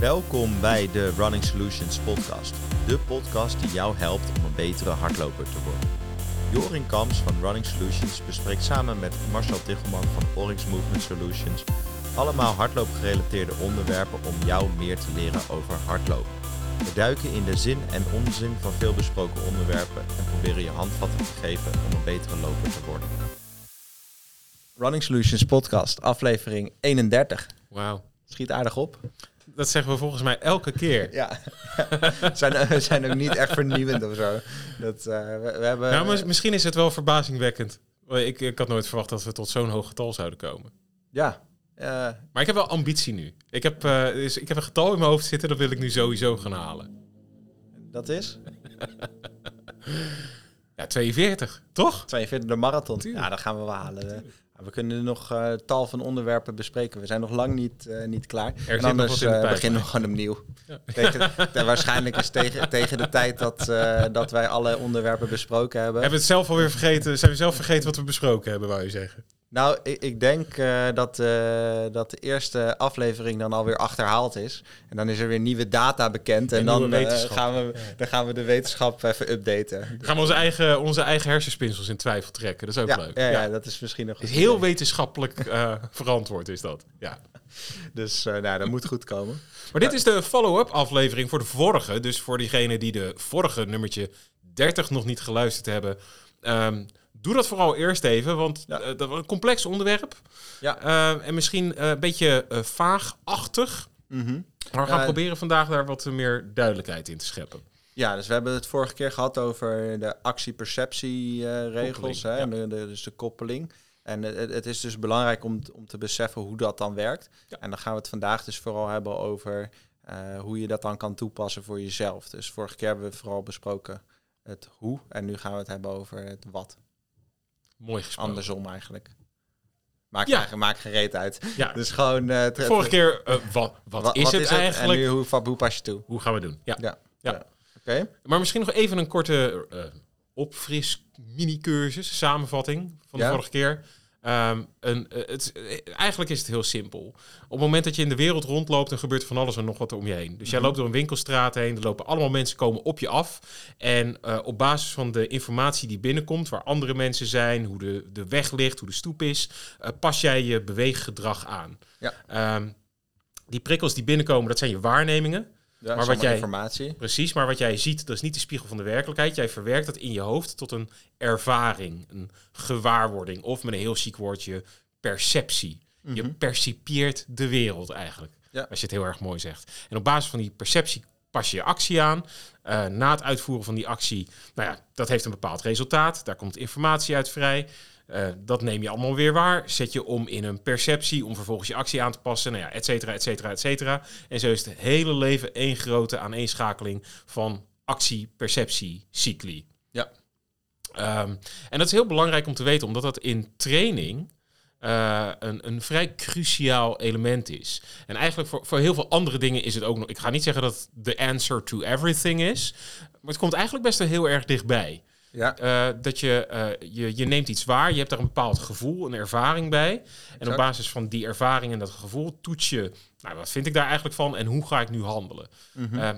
Welkom bij de Running Solutions podcast. De podcast die jou helpt om een betere hardloper te worden. Jorin Kams van Running Solutions bespreekt samen met Marcel Tichelman van Oryx Movement Solutions allemaal hardloopgerelateerde onderwerpen om jou meer te leren over hardlopen. We duiken in de zin en onzin van veel besproken onderwerpen en proberen je handvatten te geven om een betere loper te worden. Running Solutions podcast, aflevering 31. Wauw. Schiet aardig op. Dat zeggen we volgens mij elke keer. Ja, we zijn, we zijn ook niet echt vernieuwend of zo. Dat, uh, we, we, hebben, nou, misschien is het wel verbazingwekkend. Ik, ik had nooit verwacht dat we tot zo'n hoog getal zouden komen. Ja. Uh, maar ik heb wel ambitie nu. Ik heb, uh, dus ik heb een getal in mijn hoofd zitten, dat wil ik nu sowieso gaan halen. Dat is? ja, 42, toch? 42 de marathon. Ja, dat gaan we wel halen. We kunnen nog uh, tal van onderwerpen bespreken. We zijn nog lang niet, uh, niet klaar. Er en anders uh, beginnen we gewoon opnieuw. Ja. Tegen, waarschijnlijk is tegen, tegen de tijd dat, dat wij alle onderwerpen besproken hebben. Hebben we het zelf alweer vergeten? Zijn we zelf vergeten wat we besproken hebben, wou je zeggen? Nou, ik, ik denk uh, dat, uh, dat de eerste aflevering dan alweer achterhaald is. En dan is er weer nieuwe data bekend. En, en dan, uh, gaan we, ja. dan gaan we de wetenschap even updaten. Dan gaan we onze eigen, onze eigen hersenspinsels in twijfel trekken. Dat is ook ja, leuk. Ja, ja, dat is misschien nog is heel idee. wetenschappelijk verantwoord, is dat. Ja. Dus nou, dat moet goed komen. Maar dit is de follow-up aflevering voor de vorige. Dus voor diegenen die de vorige nummertje 30 nog niet geluisterd hebben. Um, Doe dat vooral eerst even, want ja. uh, dat was een complex onderwerp. Ja. Uh, en misschien uh, een beetje vaagachtig. Mm -hmm. Maar we gaan proberen vandaag daar wat meer duidelijkheid in te scheppen. Ja, dus we hebben het vorige keer gehad over de actie-perceptie-regels. ja. en de, de, dus de koppeling. En het, het, is dus belangrijk om, om te beseffen hoe dat dan werkt. Ja. En dan gaan we het vandaag dus vooral hebben over hoe je dat dan kan toepassen voor jezelf. Dus vorige keer hebben we vooral besproken het hoe. En nu gaan we het hebben over het wat. Mooi gesproken. Andersom eigenlijk. Maakt, Ja. geen reet uit. Ja. Dus gewoon... eh, Vorige keer, eh, wat, wat, wat, is wat het is het eigenlijk? en nu hoe, pas je toe? Hoe gaan we doen? Ja. Ja. Ja. Oké. Maar misschien nog even een korte eh, opfris mini-cursus, samenvatting van de vorige keer. Ehm, een, eh, het, eh, eigenlijk is het heel simpel. Op het moment dat je in de wereld rondloopt, dan gebeurt er van alles en nog wat om je heen. Dus jij Mhm. loopt door een winkelstraat heen, er lopen allemaal mensen komen op je af. En eh, op basis van de informatie die binnenkomt, waar andere mensen zijn, hoe de, de weg ligt, hoe de stoep is, pas jij je beweeggedrag aan. Ja. Ehm, die prikkels die binnenkomen, dat zijn je waarnemingen. Ja, Maar wat jij- informatie. Precies, maar wat jij ziet, dat is niet de spiegel van de werkelijkheid. Jij verwerkt dat in je hoofd tot een ervaring, een gewaarwording. Of met een heel chic woordje, perceptie. Je Mhm. percipieert de wereld eigenlijk. Ja. Als je het heel erg mooi zegt. En op basis van die perceptie pas je je actie aan. Eh, na het uitvoeren van die actie, nou ja, dat heeft een bepaald resultaat. Daar komt informatie uit vrij. Eh, dat neem je allemaal weer waar. Zet je om in een perceptie om vervolgens je actie aan te passen. Nou ja, et cetera, et cetera, et cetera. En zo is het hele leven één grote aaneenschakeling van actie-perceptie-cycli. Ja. Ehm, en dat is heel belangrijk om te weten, omdat dat in training eh, een, een vrij cruciaal element is. En eigenlijk voor, voor heel veel andere dingen is het ook nog... Ik ga niet zeggen dat het the answer to everything is, maar het komt eigenlijk best wel heel erg dichtbij. Ja. Eh, dat je, eh, je, je neemt iets waar, je hebt daar een bepaald gevoel, een ervaring bij. En op basis van die ervaring en dat gevoel toets je, nou, wat vind ik daar eigenlijk van en hoe ga ik nu handelen? Mhm. Eh,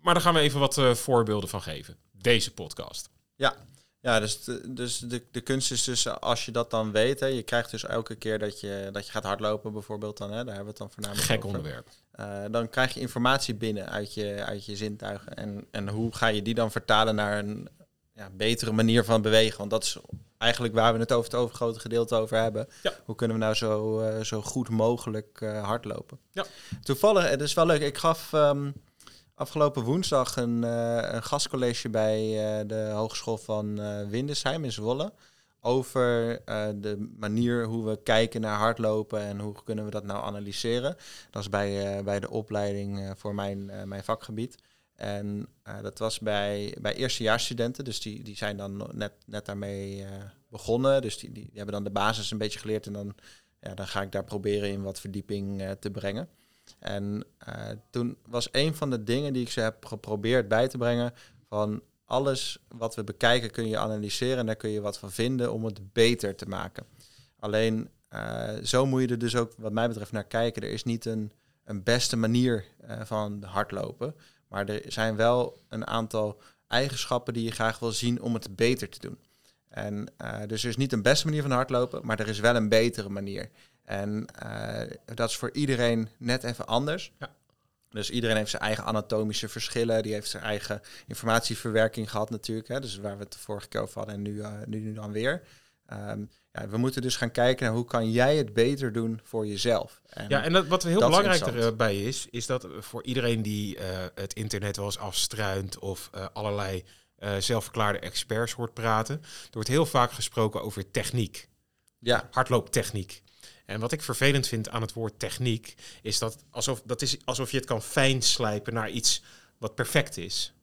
maar daar gaan we even wat voorbeelden van geven. Deze podcast. Ja, ja dus, de, dus de, de kunst is dus als je dat dan weet, hè, je krijgt dus elke keer dat je, dat je gaat hardlopen bijvoorbeeld dan, hè, daar hebben we het dan voornamelijk Gek over. onderwerp. Dan krijg je informatie binnen uit je, uit je zintuigen. En, en hoe ga je die dan vertalen naar een ja, betere manier van bewegen? Want dat is eigenlijk waar we het over het overgrote gedeelte over hebben. Ja. Hoe kunnen we nou zo, eh, zo goed mogelijk eh, hardlopen? Ja. Toevallig, het is wel leuk, ik gaf ehm, afgelopen woensdag een, eh, een gastcollege bij eh, de Hogeschool van eh, Windesheim in Zwolle. Over eh, de manier hoe we kijken naar hardlopen en hoe kunnen we dat nou analyseren. Dat is bij, eh, bij de opleiding eh, voor mijn, eh, mijn vakgebied. En eh, dat was bij, bij eerstejaarsstudenten, dus die, die zijn dan net, net daarmee eh, begonnen. Dus die, die, hebben dan de basis een beetje geleerd en dan, ja, dan ga ik daar proberen in wat verdieping eh, te brengen. En toen was een van de dingen die ik ze heb geprobeerd bij te brengen van alles wat we bekijken kun je analyseren en daar kun je wat van vinden om het beter te maken. Alleen zo moet je er dus ook wat mij betreft naar kijken. Er is niet een, een beste manier van hardlopen. Maar er zijn wel een aantal eigenschappen die je graag wil zien om het beter te doen. En uh, dus er is niet een beste manier van hardlopen, maar er is wel een betere manier. En uh, dat is voor iedereen net even anders. Ja. Dus iedereen heeft zijn eigen anatomische verschillen. Die heeft zijn eigen informatieverwerking gehad natuurlijk. Hè, dus waar we het de vorige keer over hadden en nu, uh, nu, nu dan weer. Um, ja, we moeten dus gaan kijken naar hoe kan jij het beter doen voor jezelf. En ja, en dat, wat heel belangrijk erbij is, is dat voor iedereen die uh, het internet wel eens afstruint of uh, allerlei uh, zelfverklaarde experts hoort praten, er wordt heel vaak gesproken over techniek. Ja. Hardlooptechniek. En wat ik vervelend vind aan het woord techniek, is dat alsof, dat is alsof je het kan fijn slijpen naar iets wat perfect is.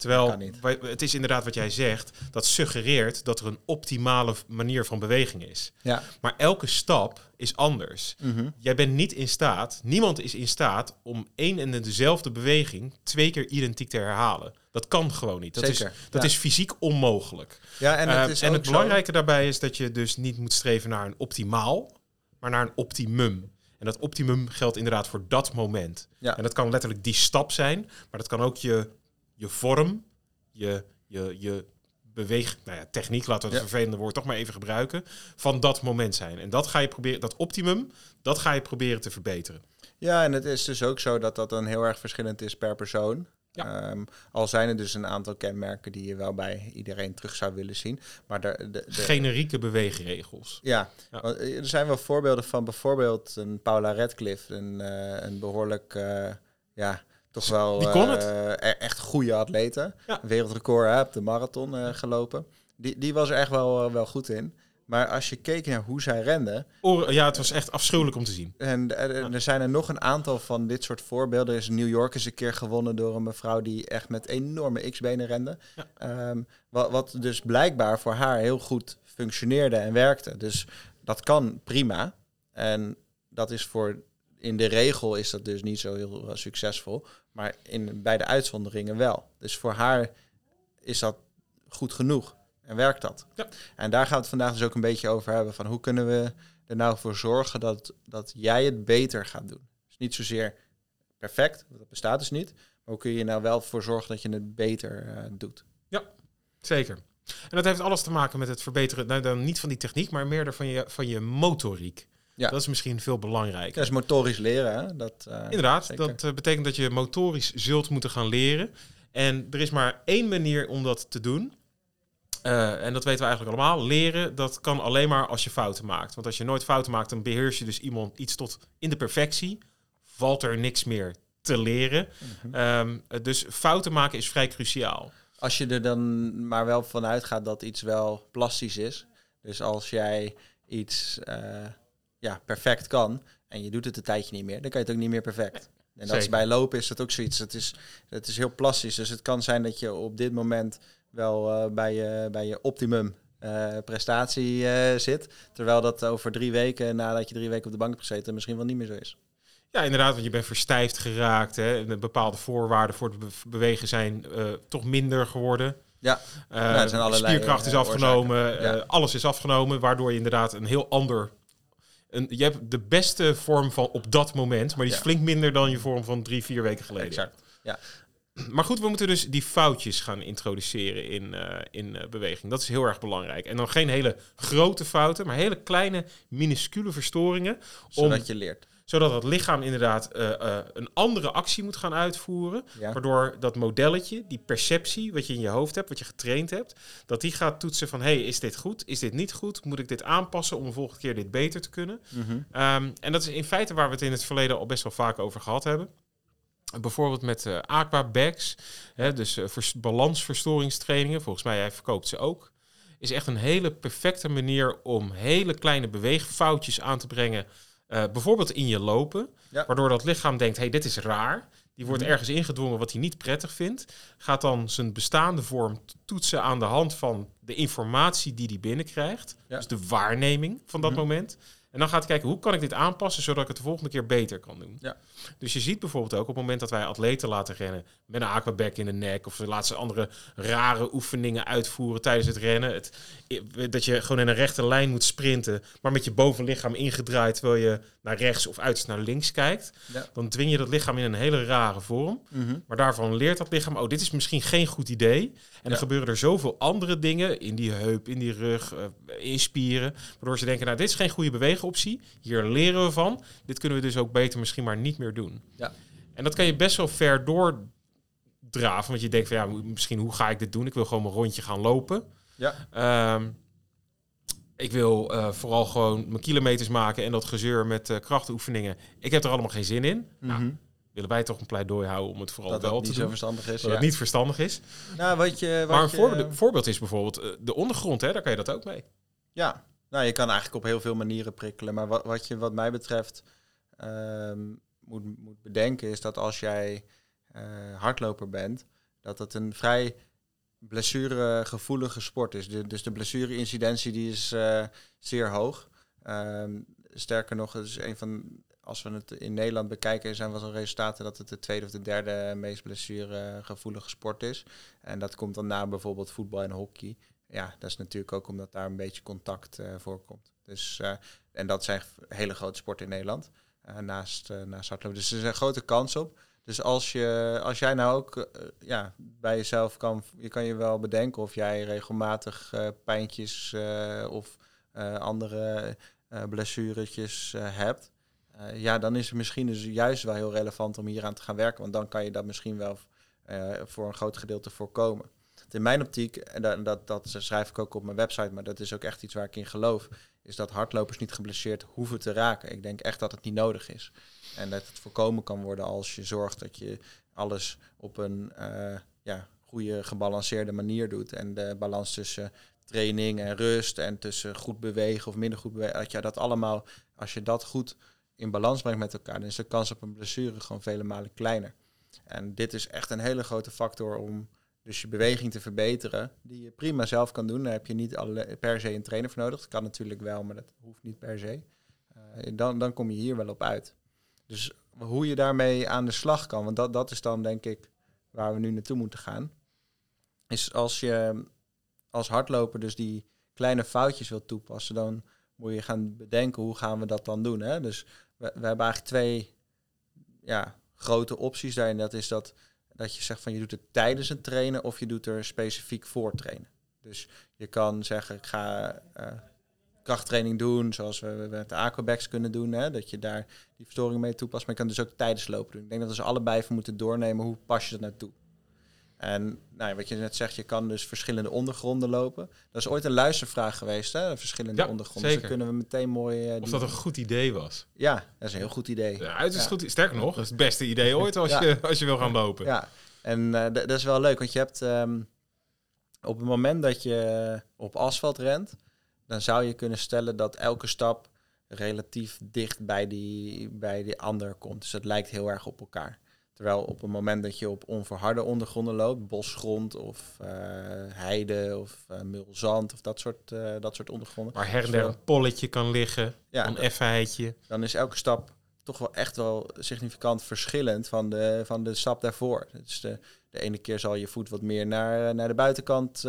Terwijl het is inderdaad wat jij zegt, dat suggereert dat er een optimale manier van beweging is. Ja. Maar elke stap is anders. Mhm. Jij bent niet in staat, niemand is in staat om één en dezelfde beweging twee keer identiek te herhalen. Dat kan gewoon niet. Dat, Zeker, is, dat is fysiek onmogelijk. Ja, en het, uh, is en het belangrijke daarbij is dat je dus niet moet streven naar een optimaal, maar naar een optimum. En dat optimum geldt inderdaad voor dat moment. Ja. En dat kan letterlijk die stap zijn, maar dat kan ook je je vorm, je, je, je beweeg, nou ja, techniek, laten we het vervelende woord toch maar even gebruiken, van dat moment zijn. En dat ga je proberen, dat optimum, dat ga je proberen te verbeteren. Ja, en het is dus ook zo dat dat dan heel erg verschillend is per persoon. Ja. Um, al zijn er dus een aantal kenmerken die je wel bij iedereen terug zou willen zien. Maar de, de, de Generieke beweegregels. Ja, ja. Want er zijn wel voorbeelden van bijvoorbeeld een Paula Radcliffe, een, uh, een behoorlijk uh, ja, toch wel die kon het. Uh, echt goede atleten. Ja. Wereldrecord hè, op de marathon uh, gelopen. Die, die was er echt wel, uh, wel goed in. Maar als je keek naar hoe zij rende... ja, het was echt afschuwelijk om te zien. En, en er zijn er nog een aantal van dit soort voorbeelden. Er is New York eens een keer gewonnen door een mevrouw die echt met enorme x-benen rende. Ja. Um, wat, wat dus blijkbaar voor haar heel goed functioneerde en werkte. Dus dat kan prima. En dat is voor in de regel is dat dus niet zo heel uh, succesvol. Maar in, bij de uitzonderingen wel. Dus voor haar is dat goed genoeg. En werkt dat. Ja. En daar gaan we het vandaag dus ook een beetje over hebben. Van hoe kunnen we er nou voor zorgen dat, dat jij het beter gaat doen. Dus niet zozeer perfect, dat bestaat dus niet. Maar hoe kun je nou wel voor zorgen dat je het beter uh, doet. Ja, zeker. En dat heeft alles te maken met het verbeteren, nou dan niet van die techniek, maar meer van je, van je motoriek. Ja. Dat is misschien veel belangrijker. Dat is motorisch leren. Hè? Dat, uh, Inderdaad, dat uh, betekent dat je motorisch zult moeten gaan leren. En er is maar één manier om dat te doen. Uh, en dat weten we eigenlijk allemaal. Leren, dat kan alleen maar als je fouten maakt. Want als je nooit fouten maakt, dan beheers je dus iemand iets tot in de perfectie. Valt er niks meer te leren. Mm -hmm. um, dus fouten maken is vrij cruciaal. Als je er dan maar wel vanuit gaat dat iets wel plastisch is. Dus als jij iets ja, perfect kan en je doet het een tijdje niet meer, dan kan je het ook niet meer perfect. En dat is bij lopen is dat ook zoiets. Het is, het is heel plastisch. Dus het kan zijn dat je op dit moment wel uh, bij, je, bij je optimum uh, prestatie uh, zit. Terwijl dat over drie weken, nadat je drie weken op de bank hebt gezeten, misschien wel niet meer zo is. Ja, inderdaad, want je bent verstijfd geraakt. Hè. Bepaalde voorwaarden voor het bewegen zijn toch minder geworden. Ja, ja zijn allerlei, spierkracht is afgenomen, ja. alles is afgenomen, waardoor je inderdaad een heel ander een, je hebt de beste vorm van op dat moment, maar die is flink minder dan je vorm van drie, vier weken geleden. Exact. Ja. Maar goed, we moeten dus die foutjes gaan introduceren in, uh, in uh, beweging. Dat is heel erg belangrijk. En dan geen hele grote fouten, maar hele kleine, minuscule verstoringen. Zodat je leert zodat het lichaam inderdaad uh, uh, een andere actie moet gaan uitvoeren. Ja. Waardoor dat modelletje, die perceptie wat je in je hoofd hebt, wat je getraind hebt, dat die gaat toetsen van hey, is dit goed? Is dit niet goed? Moet ik dit aanpassen om de volgende keer dit beter te kunnen? Mm -hmm. um, en dat is in feite waar we het in het verleden al best wel vaak over gehad hebben. Bijvoorbeeld met uh, aquabags, hè, dus uh, balansverstoringstrainingen. Volgens mij, hij verkoopt ze ook. Is echt een hele perfecte manier om hele kleine beweegfoutjes aan te brengen uh, bijvoorbeeld in je lopen, ja. waardoor dat lichaam denkt, hey, dit is raar. Die wordt mm. ergens ingedwongen wat hij niet prettig vindt. Gaat dan zijn bestaande vorm toetsen aan de hand van de informatie die hij binnenkrijgt. Ja. Dus de waarneming van dat mm. moment. En dan gaat kijken, hoe kan ik dit aanpassen zodat ik het de volgende keer beter kan doen. Ja. Dus je ziet bijvoorbeeld ook op het moment dat wij atleten laten rennen met een aquaback in de nek of ze laten ze andere rare oefeningen uitvoeren tijdens het rennen. Het, dat je gewoon in een rechte lijn moet sprinten, maar met je bovenlichaam ingedraaid terwijl je naar rechts of uit naar links kijkt. Ja. Dan dwing je dat lichaam in een hele rare vorm. Mhm. Maar daarvan leert dat lichaam, oh, dit is misschien geen goed idee. En Ja. er gebeuren er zoveel andere dingen in die heup, in die rug, eh, in spieren. Waardoor ze denken, nou, dit is geen goede beweegoptie. Hier leren we van. Dit kunnen we dus ook beter misschien maar niet meer doen. Ja. En dat kan je best wel ver doordraven. Want je denkt van, ja, misschien hoe ga ik dit doen? Ik wil gewoon mijn rondje gaan lopen. Ja. Ehm, ik wil eh, vooral gewoon mijn kilometers maken en dat gezeur met eh, krachtoefeningen. Ik heb er allemaal geen zin in. Nou, Mhm. willen wij toch een pleidooi houden om het vooral dat wel dat te niet doen. zo verstandig is. Dat ja. het niet verstandig is. Nou, wat je, wat maar een je- voorbeeld, voorbeeld is bijvoorbeeld eh, de ondergrond, hè, daar kan je dat ook mee. Ja, nou, je kan eigenlijk op heel veel manieren prikkelen. Maar wat, wat je wat mij betreft ehm, moet, moet bedenken is dat als jij eh, hardloper bent, dat het een vrij blessuregevoelige sport is. Dus de blessureincidentie die is eh, zeer hoog. Ehm, sterker nog, het is een van, als we het in Nederland bekijken, zijn wel resultaten dat het de tweede of de derde meest blessuregevoelige sport is. En dat komt dan na bijvoorbeeld voetbal en hockey. Ja, dat is natuurlijk ook omdat daar een beetje contact eh, voorkomt. Dus, eh, en dat zijn hele grote sporten in Nederland. eh, naast, naast hardlopen. Dus er is een grote kans op. Dus als, je, als jij nou ook ja, bij jezelf kan, je kan je wel bedenken of jij regelmatig pijntjes of andere blessuretjes hebt. Ja, dan is het misschien dus juist wel heel relevant om hier aan te gaan werken. Want dan kan je dat misschien wel voor een groot gedeelte voorkomen. In mijn optiek, en dat, dat, dat schrijf ik ook op mijn website, maar dat is ook echt iets waar ik in geloof, is dat hardlopers niet geblesseerd hoeven te raken. Ik denk echt dat het niet nodig is. En dat het voorkomen kan worden als je zorgt dat je alles op een eh, ja, goede, gebalanceerde manier doet. En de balans tussen training en rust en tussen goed bewegen of minder goed bewegen, dat je dat allemaal, als je dat goed in balans brengt met elkaar, dan is de kans op een blessure gewoon vele malen kleiner. En dit is echt een hele grote factor om dus je beweging te verbeteren, die je prima zelf kan doen. Daar heb je niet alle, per se een trainer voor nodig. Dat kan natuurlijk wel, maar dat hoeft niet per se. Uh, dan, dan kom je hier wel op uit. Dus hoe je daarmee aan de slag kan, want dat, dat is dan denk ik waar we nu naartoe moeten gaan, is als je als hardloper dus die kleine foutjes wilt toepassen, dan moet je gaan bedenken hoe gaan we dat dan doen. Hè? Dus we, we hebben eigenlijk twee ja, grote opties daarin. Dat is dat, dat je zegt van je doet het tijdens het trainen of je doet er specifiek voor trainen. Dus je kan zeggen, ik ga uh, krachttraining doen, zoals we met aquabacks kunnen doen. Hè? Dat je daar die verstoring mee toepast. Maar je kan dus ook tijdens lopen doen. Ik denk dat we ze allebei even moeten doornemen. Hoe pas je dat nou toe? En nou, wat je net zegt, je kan dus verschillende ondergronden lopen. Dat is ooit een luistervraag geweest, hè? Verschillende ja, ondergronden. Zeker. Dus dan kunnen we meteen mooi... Uh, of dat een goed idee was. Ja, dat is een heel goed idee. Ja, het is ja. goed. Sterker nog, dat is het beste idee ooit als, ja. je, als je wil gaan lopen. Ja, en uh, dat is wel leuk, want je hebt um, op het moment dat je op asfalt rent, dan zou je kunnen stellen dat elke stap relatief dicht bij die, bij die ander komt. Dus het lijkt heel erg op elkaar. Terwijl op het moment dat je op onverharde ondergronden loopt, bosgrond of uh, heide of uh, mulzand of dat soort, uh, dat soort ondergronden. Waar her en der een polletje kan liggen, ja, een effenheidje. Dan is elke stap toch wel echt wel significant verschillend van de, van de stap daarvoor. Dus de, de ene keer zal je voet wat meer naar, naar de buitenkant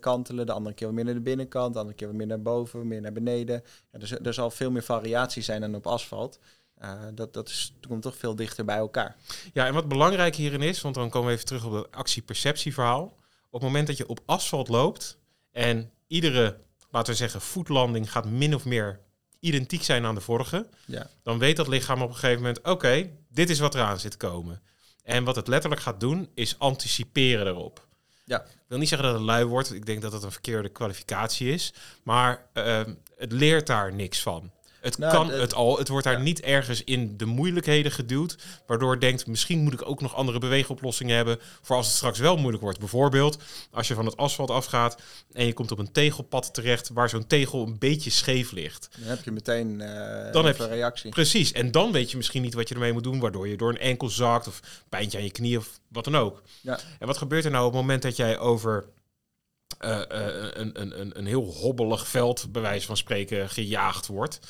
kantelen, de andere keer wat meer naar de binnenkant, de andere keer wat meer naar boven, meer naar beneden. Ja, dus er zal veel meer variatie zijn dan op asfalt. Uh, dat, dat is, komt toch veel dichter bij elkaar. Ja, en wat belangrijk hierin is, want dan komen we even terug op dat actie-perceptie-verhaal. Op het moment dat je op asfalt loopt en iedere, laten we zeggen, voetlanding gaat min of meer identiek zijn aan de vorige, ja. dan weet dat lichaam op een gegeven moment, oké, okay, dit is wat eraan zit komen. En wat het letterlijk gaat doen, is anticiperen erop. Ja. Ik wil niet zeggen dat het lui wordt, ik denk dat dat een verkeerde kwalificatie is, maar uh, het leert daar niks van. Het nou, kan het al. Het wordt daar ja. niet ergens in de moeilijkheden geduwd. Waardoor het denkt, misschien moet ik ook nog andere beweegoplossingen hebben. Voor als het straks wel moeilijk wordt. Bijvoorbeeld, als je van het asfalt afgaat. en je komt op een tegelpad terecht. waar zo'n tegel een beetje scheef ligt. Dan heb je meteen uh, dan heb je, een reactie. Precies. En dan weet je misschien niet wat je ermee moet doen. waardoor je door een enkel zakt. of pijntje aan je knie of wat dan ook. Ja. En wat gebeurt er nou op het moment dat jij over eh, eh, een, een, een, een heel hobbelig veld, bij wijze van spreken, gejaagd wordt,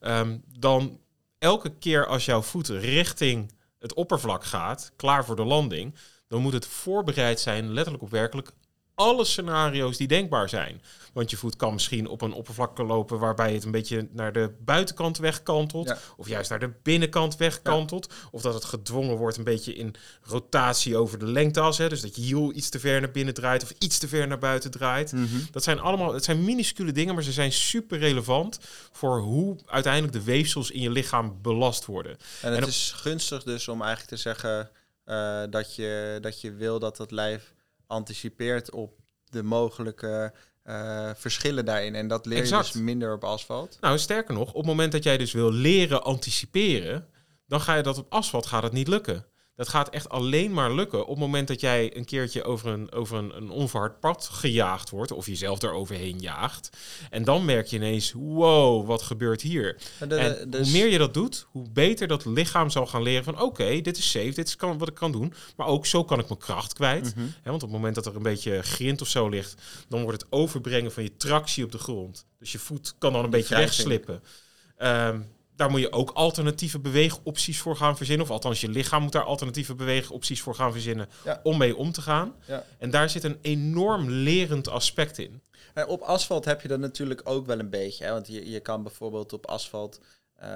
ehm, dan elke keer als jouw voet richting het oppervlak gaat, klaar voor de landing, dan moet het voorbereid zijn, letterlijk op werkelijk alle scenario's die denkbaar zijn. Want je voet kan misschien op een oppervlakte lopen waarbij het een beetje naar de buitenkant wegkantelt. Of juist naar de binnenkant wegkantelt. Of dat het gedwongen wordt een beetje in rotatie over de lengteas. Hè? Dus dat je hiel iets te ver naar binnen draait of iets te ver naar buiten draait. Mhm. Dat zijn allemaal, het zijn minuscule dingen, maar ze zijn super relevant voor hoe uiteindelijk de weefsels in je lichaam belast worden. En het is gunstig dus om eigenlijk te zeggen uh, dat, je, dat je wil dat het lijf anticipeert op de mogelijke uh, verschillen daarin. En dat leer exact. je dus minder op asfalt. Nou, sterker nog, op het moment dat jij dus wil leren anticiperen, dan ga je dat op asfalt gaat het niet lukken. Dat gaat echt alleen maar lukken op het moment dat jij een keertje over een, over een, een onverhard pad gejaagd wordt. Of jezelf eroverheen jaagt. En dan merk je ineens, wow, wat gebeurt hier? De, en dus... hoe meer je dat doet, hoe beter dat lichaam zal gaan leren van oké, dit is safe, dit is kan, wat ik kan doen. Maar ook zo kan ik mijn kracht kwijt. Mm want op het moment dat er een beetje grind of zo ligt, dan wordt het overbrengen van je tractie op de grond. Dus je voet kan dan een beetje wegslippen. Um, daar moet je ook alternatieve beweegopties voor gaan verzinnen. Of althans, je lichaam moet daar alternatieve beweegopties voor gaan verzinnen om mee om te gaan. Ja. En daar zit een enorm lerend aspect in. En op asfalt heb je dat natuurlijk ook wel een beetje. Hè? Want je, je kan bijvoorbeeld op asfalt, uh,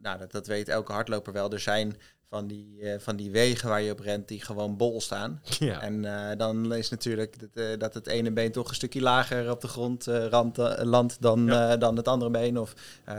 nou dat, dat weet elke hardloper wel, er zijn van die, uh, van die wegen waar je op rent die gewoon bol staan. Ja. En uh, dan is natuurlijk dat, uh, dat het ene been toch een stukje lager op de grond rand, landt dan, ja. dan het andere been. Of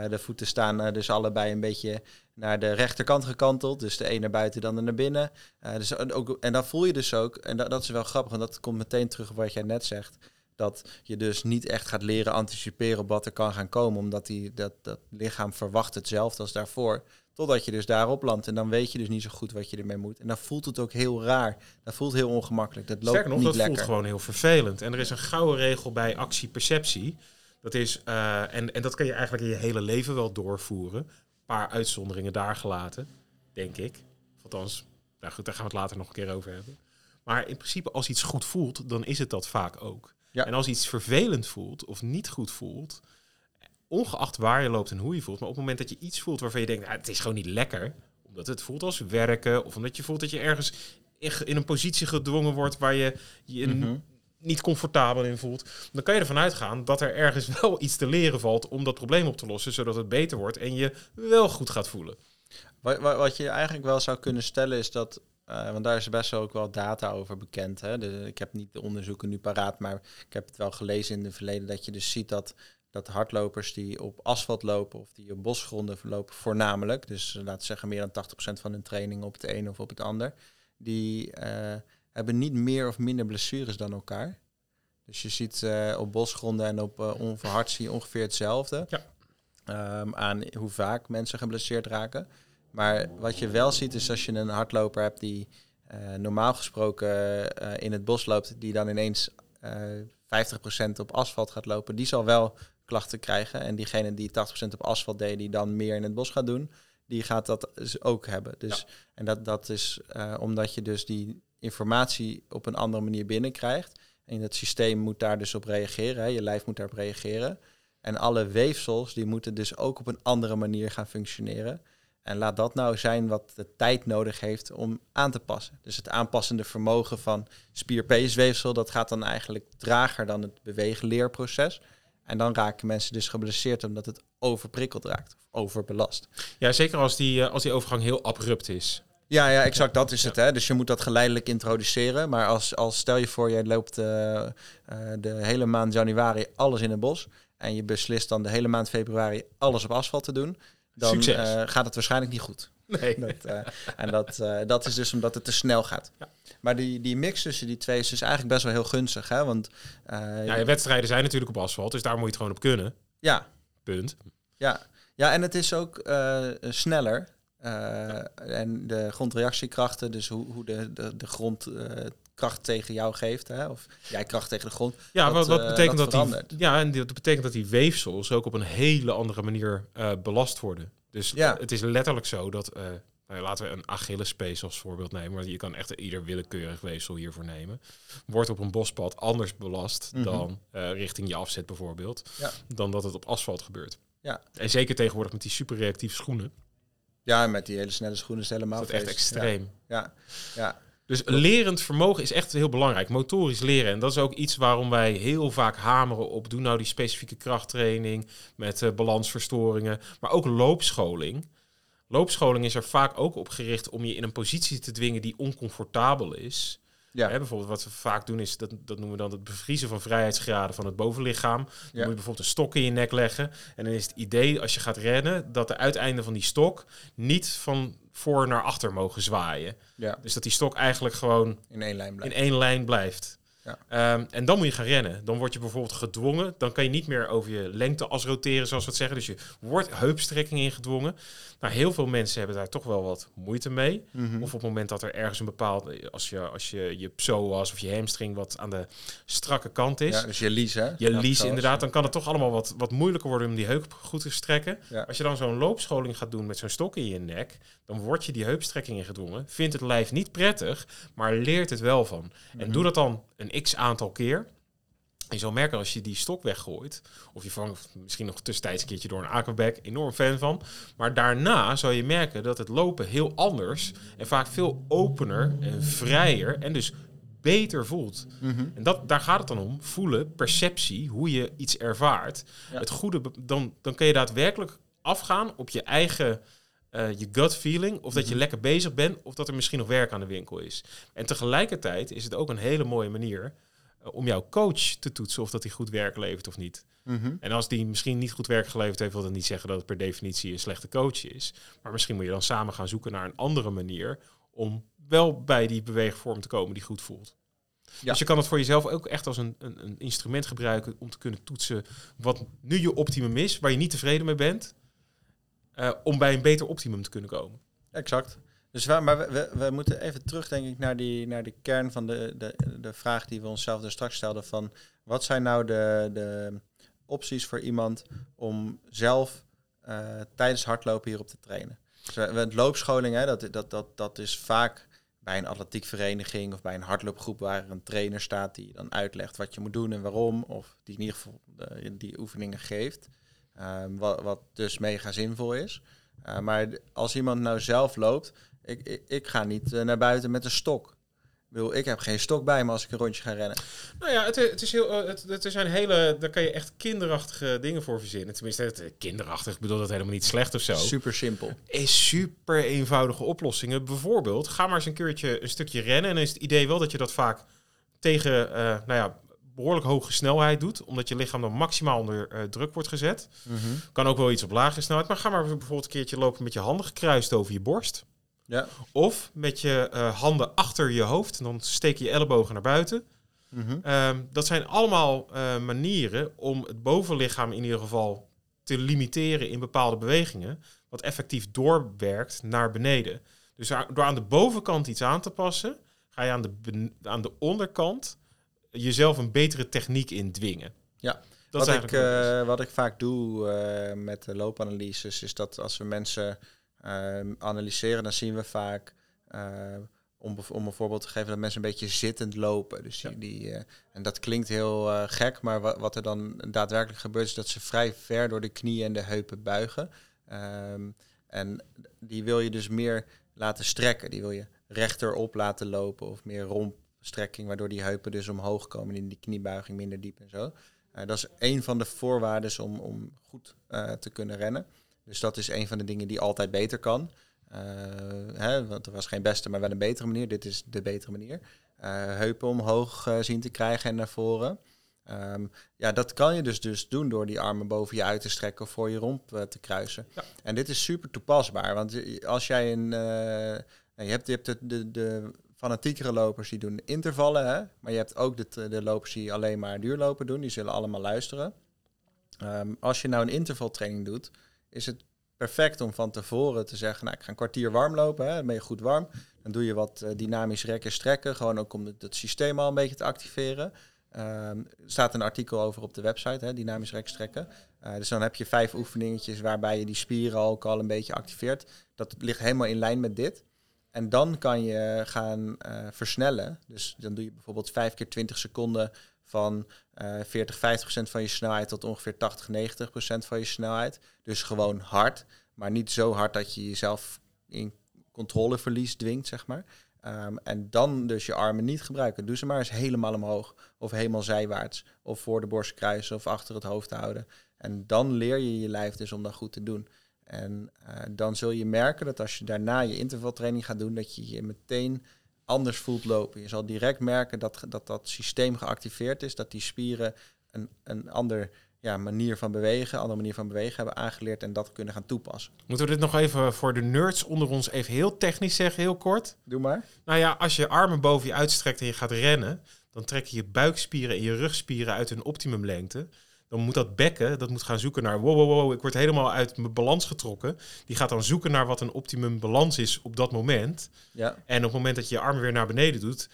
de voeten staan dus allebei een beetje naar de rechterkant gekanteld. Dus de een naar buiten, dan naar binnen. dus ook, en dan voel je dus ook, en dat, dat is wel grappig, want dat komt meteen terug op wat jij net zegt dat je dus niet echt gaat leren anticiperen op wat er kan gaan komen, omdat die, dat, dat lichaam verwacht hetzelfde als daarvoor. Totdat je dus daarop landt. En dan weet je dus niet zo goed wat je ermee moet. En dan voelt het ook heel raar. Dat voelt heel ongemakkelijk. Dat loopt Sterker nog, niet dat lekker. voelt gewoon heel vervelend. En er is een gouden regel bij actie-perceptie. Dat is, uh, en, en dat kan je eigenlijk in je hele leven wel doorvoeren. Een paar uitzonderingen daar gelaten, denk ik. Althans, nou goed, daar gaan we het later nog een keer over hebben. Maar in principe, als iets goed voelt, dan is het dat vaak ook. Ja. En als iets vervelend voelt of niet goed voelt, ongeacht waar je loopt en hoe je voelt, maar op het moment dat je iets voelt waarvan je denkt, ah, het is gewoon niet lekker, omdat het voelt als werken, of omdat je voelt dat je ergens in, een positie gedwongen wordt waar je je mm -hmm. niet comfortabel in voelt, dan kan je ervan uitgaan dat er ergens wel iets te leren valt om dat probleem op te lossen, zodat het beter wordt en je wel goed gaat voelen. Wat, wat je eigenlijk wel zou kunnen stellen is dat uh, want daar is best wel ook wel data over bekend. Hè? De, ik heb niet de onderzoeken nu paraat, maar ik heb het wel gelezen in het verleden dat je dus ziet dat, dat hardlopers die op asfalt lopen of die op bosgronden lopen voornamelijk, dus uh, laten we zeggen meer dan 80% van hun training op het een of op het ander, die uh, hebben niet meer of minder blessures dan elkaar. Dus je ziet op bosgronden en op onverhard zie je ongeveer hetzelfde ja. um, aan hoe vaak mensen geblesseerd raken. Maar wat je wel ziet is als je een hardloper hebt die uh, normaal gesproken uh, in het bos loopt, die dan ineens uh, 50% op asfalt gaat lopen, die zal wel klachten krijgen. En diegene die 80% op asfalt deed, die dan meer in het bos gaat doen, die gaat dat ook hebben. Dus, ja. En dat, dat is omdat je dus die informatie op een andere manier binnenkrijgt. En het systeem moet daar dus op reageren, hè. je lijf moet daarop reageren. En alle weefsels die moeten dus ook op een andere manier gaan functioneren. En laat dat nou zijn wat de tijd nodig heeft om aan te passen. Dus het aanpassende vermogen van spierpeesweefsel, dat gaat dan eigenlijk trager dan het beweegleerproces. En dan raken mensen dus geblesseerd omdat het overprikkeld raakt of overbelast. Ja, zeker als die, als die overgang heel abrupt is. Ja, ja, exact. Dat is het. Hè? Dus je moet dat geleidelijk introduceren. Maar als, als stel je voor, jij loopt uh, uh, de hele maand januari alles in het bos. En je beslist dan de hele maand februari alles op asfalt te doen dan uh, gaat het waarschijnlijk niet goed. Nee. Dat, uh, en dat, uh, dat is dus omdat het te snel gaat. Ja. Maar die, die mix tussen die twee is dus eigenlijk best wel heel gunstig. Hè? Want, ja, je wedstrijden zijn natuurlijk op asfalt, dus daar moet je het gewoon op kunnen. Ja. Punt. Ja, ja en het is ook sneller. en de grondreactiekrachten, dus hoe, hoe de, de, de grond kracht tegen jou geeft, hè? of jij kracht tegen de grond. Ja, dat, wat, wat betekent dat, dat, die, ja, en dat betekent dat die weefsels ook op een hele andere manier belast worden. Dus ja. het is letterlijk zo dat uh, nou laten we een Achillespees als voorbeeld nemen, maar je kan echt ieder willekeurig weefsel hiervoor nemen, wordt op een bospad anders belast Mhm. dan eh, richting je afzet bijvoorbeeld, Ja. dan dat het op asfalt gebeurt. Ja. En zeker tegenwoordig met die superreactieve schoenen, Ja, met die hele snelle schoenen is het helemaal is dat echt feest. extreem. Ja, ja. Dus lerend vermogen is echt heel belangrijk. Motorisch leren. En dat is ook iets waarom wij heel vaak hameren op... doe nou die specifieke krachttraining met eh, balansverstoringen. Maar ook loopscholing. Loopscholing is er vaak ook op gericht om je in een positie te dwingen die oncomfortabel is. Ja. Hè, bijvoorbeeld wat we vaak doen is, dat, dat noemen we dan het bevriezen van vrijheidsgraden van het bovenlichaam. Dan moet je bijvoorbeeld een stok in je nek leggen. En dan is het idee als je gaat rennen dat de uiteinden van die stok niet van voor naar achter mogen zwaaien. ja. Dus dat die stok eigenlijk gewoon in één lijn in blijven. één lijn blijft. Ja. Ehm, en dan moet je gaan rennen. Dan word je bijvoorbeeld gedwongen. Dan kan je niet meer over je lengteas roteren, zoals we het zeggen. Dus je wordt heupstrekking ingedwongen. Nou, heel veel mensen hebben daar toch wel wat moeite mee. Mhm. Of op het moment dat er ergens een bepaalde... Als je als je, je psoas of je hamstring wat aan de strakke kant is... Ja, dus je lies, hè? Je lies inderdaad, dan kan het toch allemaal wat, wat moeilijker worden om die heup goed te strekken. Ja. Als je dan zo'n loopscholing gaat doen met zo'n stok in je nek, dan word je die heupstrekking ingedwongen. Vindt het lijf niet prettig, maar leert het wel van. Mhm. En doe dat dan een x aantal keer. En je zal merken als je die stok weggooit, of je vangt misschien nog tussentijds een keertje door een aquaback, enorm fan van. Maar daarna zal je merken dat het lopen heel anders en vaak veel opener en vrijer en dus beter voelt. Mhm. En dat, daar gaat het dan om. Voelen, perceptie, hoe je iets ervaart. Ja. Het goede, dan, dan kun je daadwerkelijk afgaan op je eigen eh, je gut feeling. Of dat je Mhm. lekker bezig bent, of dat er misschien nog werk aan de winkel is. En tegelijkertijd is het ook een hele mooie manier eh, om jouw coach te toetsen of dat hij goed werk levert of niet. Mhm. En als die misschien niet goed werk geleverd heeft, wil dat niet zeggen dat het per definitie een slechte coach is. Maar misschien moet je dan samen gaan zoeken naar een andere manier om wel bij die beweegvorm te komen die goed voelt. Ja. Dus je kan het voor jezelf ook echt als een, een, een instrument gebruiken om te kunnen toetsen wat nu je optimum is, waar je niet tevreden mee bent, eh, om bij een beter optimum te kunnen komen. Exact. Dus maar we, we, moeten even terug, denk ik, naar, die, naar de kern van de, de, de vraag die we onszelf er straks stelden. Van wat zijn nou de, de opties voor iemand om zelf eh, tijdens hardlopen hierop te trainen? Dus we, we- loopscholing, hè, dat, dat, dat, dat is vaak bij een atletiekvereniging of bij een hardloopgroep waar een trainer staat die dan uitlegt wat je moet doen en waarom. Of die in ieder geval eh, die oefeningen geeft. Ehm, wat, wat dus mega zinvol is. Uh, maar als iemand nou zelf loopt, ik, ik, ik ga niet eh, naar buiten met een stok. Ik, bedoel, ik heb geen stok bij me als ik een rondje ga rennen. Nou ja, het, het is heel, eh, het, het zijn hele, daar kan je echt kinderachtige dingen voor verzinnen. Tenminste, het, eh, kinderachtig, ik bedoel dat helemaal niet slecht of zo. Super simpel. is super eenvoudige oplossingen. Bijvoorbeeld, ga maar eens een keertje een stukje rennen. En dan is het idee wel dat je dat vaak tegen nou ja, behoorlijk hoge snelheid doet. Omdat je lichaam dan maximaal onder eh, druk wordt gezet. Kan ook wel iets op lage snelheid. Maar ga maar bijvoorbeeld een keertje lopen met je handen gekruist over je borst. Ja. Of met je eh, handen achter je hoofd. En dan steek je je ellebogen naar buiten. Mhm. Ehm, dat zijn allemaal eh, manieren om het bovenlichaam in ieder geval te limiteren in bepaalde bewegingen, wat effectief doorwerkt naar beneden. Dus door aan de bovenkant iets aan te passen, ga je aan de, aan de onderkant jezelf een betere techniek indwingen. Ja. dat wat, is ik, eigenlijk wat wat ik vaak doe eh, met de loopanalyses, is dat als we mensen eh, analyseren, dan zien we vaak, om, om een voorbeeld te geven, dat mensen een beetje zittend lopen. Dus die, Ja. die, en dat klinkt heel gek, maar wa- wat er dan daadwerkelijk gebeurt, is dat ze vrij ver door de knieën en de heupen buigen. Ehm, en die wil je dus meer laten strekken. Die wil je rechterop laten lopen of meer rompstrekking, waardoor die heupen dus omhoog komen in die kniebuiging minder diep en zo. Eh, dat is een van de voorwaarden om, om goed eh, te kunnen rennen. Dus dat is een van de dingen die altijd beter kan. Eh, hè, want er was geen beste, maar wel een betere manier. Dit is de betere manier. Heupen omhoog zien te krijgen en naar voren. Ehm, ja, dat kan je dus, dus doen door die armen boven je uit te strekken of voor je romp te kruisen. Ja. En dit is super toepasbaar. Want als jij een. je hebt, je hebt de, de, de fanatiekere lopers die doen intervallen. Hè? Maar je hebt ook de, de lopers die alleen maar duurlopen doen. Die zullen allemaal luisteren. Ehm, als je nou een intervaltraining doet, is het perfect om van tevoren te zeggen, nou, ik ga een kwartier warm lopen, hè, dan ben je goed warm. Dan doe je wat eh, dynamisch rekken, strekken, gewoon ook om het, systeem al een beetje te activeren. Ehm, er staat een artikel over op de website, hè, dynamisch rekstrekken. Uh, dus dan heb je vijf oefeningetjes waarbij je die spieren ook al een beetje activeert. Dat ligt helemaal in lijn met dit. En dan kan je gaan uh, versnellen. Dus dan doe je bijvoorbeeld 5 keer 20 seconden van uh, 40, 50% van je snelheid tot ongeveer 80, 90% van je snelheid. Dus gewoon hard, maar niet zo hard dat je jezelf in controleverlies dwingt, zeg maar. Um, en dan dus je armen niet gebruiken. Doe ze maar eens helemaal omhoog. Of helemaal zijwaarts. Of voor de borst kruisen of achter het hoofd houden. En dan leer je je lijf dus om dat goed te doen. En uh, dan zul je merken dat als je daarna je intervaltraining gaat doen, dat je je meteen anders voelt lopen. Je zal direct merken dat dat, dat systeem geactiveerd is, dat die spieren een, een ander ja, manier van bewegen, andere manier van bewegen hebben aangeleerd en dat kunnen gaan toepassen. Moeten we dit nog even voor de nerds onder ons even heel technisch zeggen, heel kort? Doe maar. Nou ja, als je armen boven je uitstrekt en je gaat rennen, dan trek je je buikspieren en je rugspieren uit hun optimumlengte. Dan moet dat bekken, dat moet gaan zoeken naar, wow, wow, wow, ik word helemaal uit mijn balans getrokken. Die gaat dan zoeken naar wat een optimum balans is op dat moment. Ja. En op het moment dat je je armen weer naar beneden doet,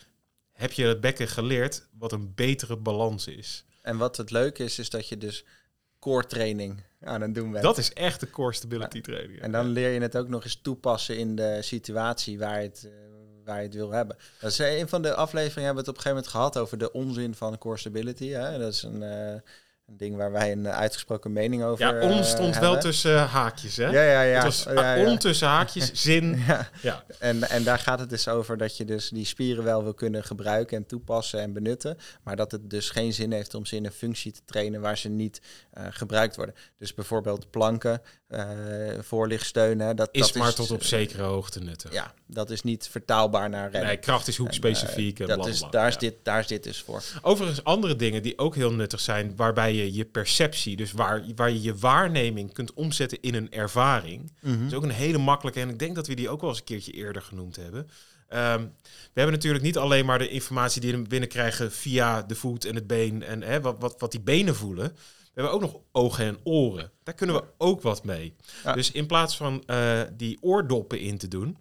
heb je het bekken geleerd wat een betere balans is. En wat het leuke is, is dat je dus core training aan het doen bent. Dat is echt de core stability training. En dan leer je het ook nog eens toepassen in de situatie waar je het, uh, waar je het wil hebben. Dat is een van de afleveringen hebben we het op een gegeven moment gehad over de onzin van core stability. Hè? Dat is een, uh, een ding waar wij een uitgesproken mening over Ja, on stond uh, wel tussen haakjes, hè? Ja, ja, ja. Het was ja, ja. on tussen haakjes, zin. ja. ja. En, en daar gaat het dus over dat je dus die spieren wel wil kunnen gebruiken en toepassen en benutten. Maar dat het dus geen zin heeft om ze in een functie te trainen waar ze niet uh, gebruikt worden. Dus bijvoorbeeld planken, uh, voorlichtsteunen. Dat, is dat maar tot op zekere hoogte nuttig. Ja, dat is niet vertaalbaar naar. Nee, kracht is hoekspecifiek. En, uh, dat is, daar, is ja. dit, daar is dit dus voor. Overigens andere dingen die ook heel nuttig zijn, waarbij je je perceptie, dus waar, waar je je waarneming kunt omzetten in een ervaring. Dat is ook een hele makkelijke en ik denk dat we die ook wel eens een keertje eerder genoemd hebben. Um, we hebben natuurlijk niet alleen maar de informatie die we binnenkrijgen via de voet en het been en hè, wat, wat, wat die benen voelen. We hebben ook nog ogen en oren. Daar kunnen we ook wat mee. Ja. Dus in plaats van uh, die oordoppen in te doen,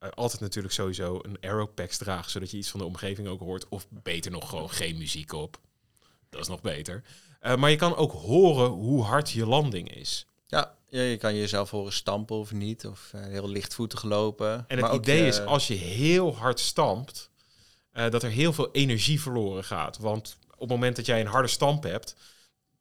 uh, altijd natuurlijk sowieso een aeropacks dragen, zodat je iets van de omgeving ook hoort. Of beter nog gewoon geen muziek op. Dat is nog beter. Uh, maar je kan ook horen hoe hard je landing is. Ja, ja, je kan jezelf horen stampen of niet, of uh, heel lichtvoetig lopen. En het maar idee ook, is, als je heel hard stampt, uh, dat er heel veel energie verloren gaat. Want op het moment dat jij een harde stamp hebt,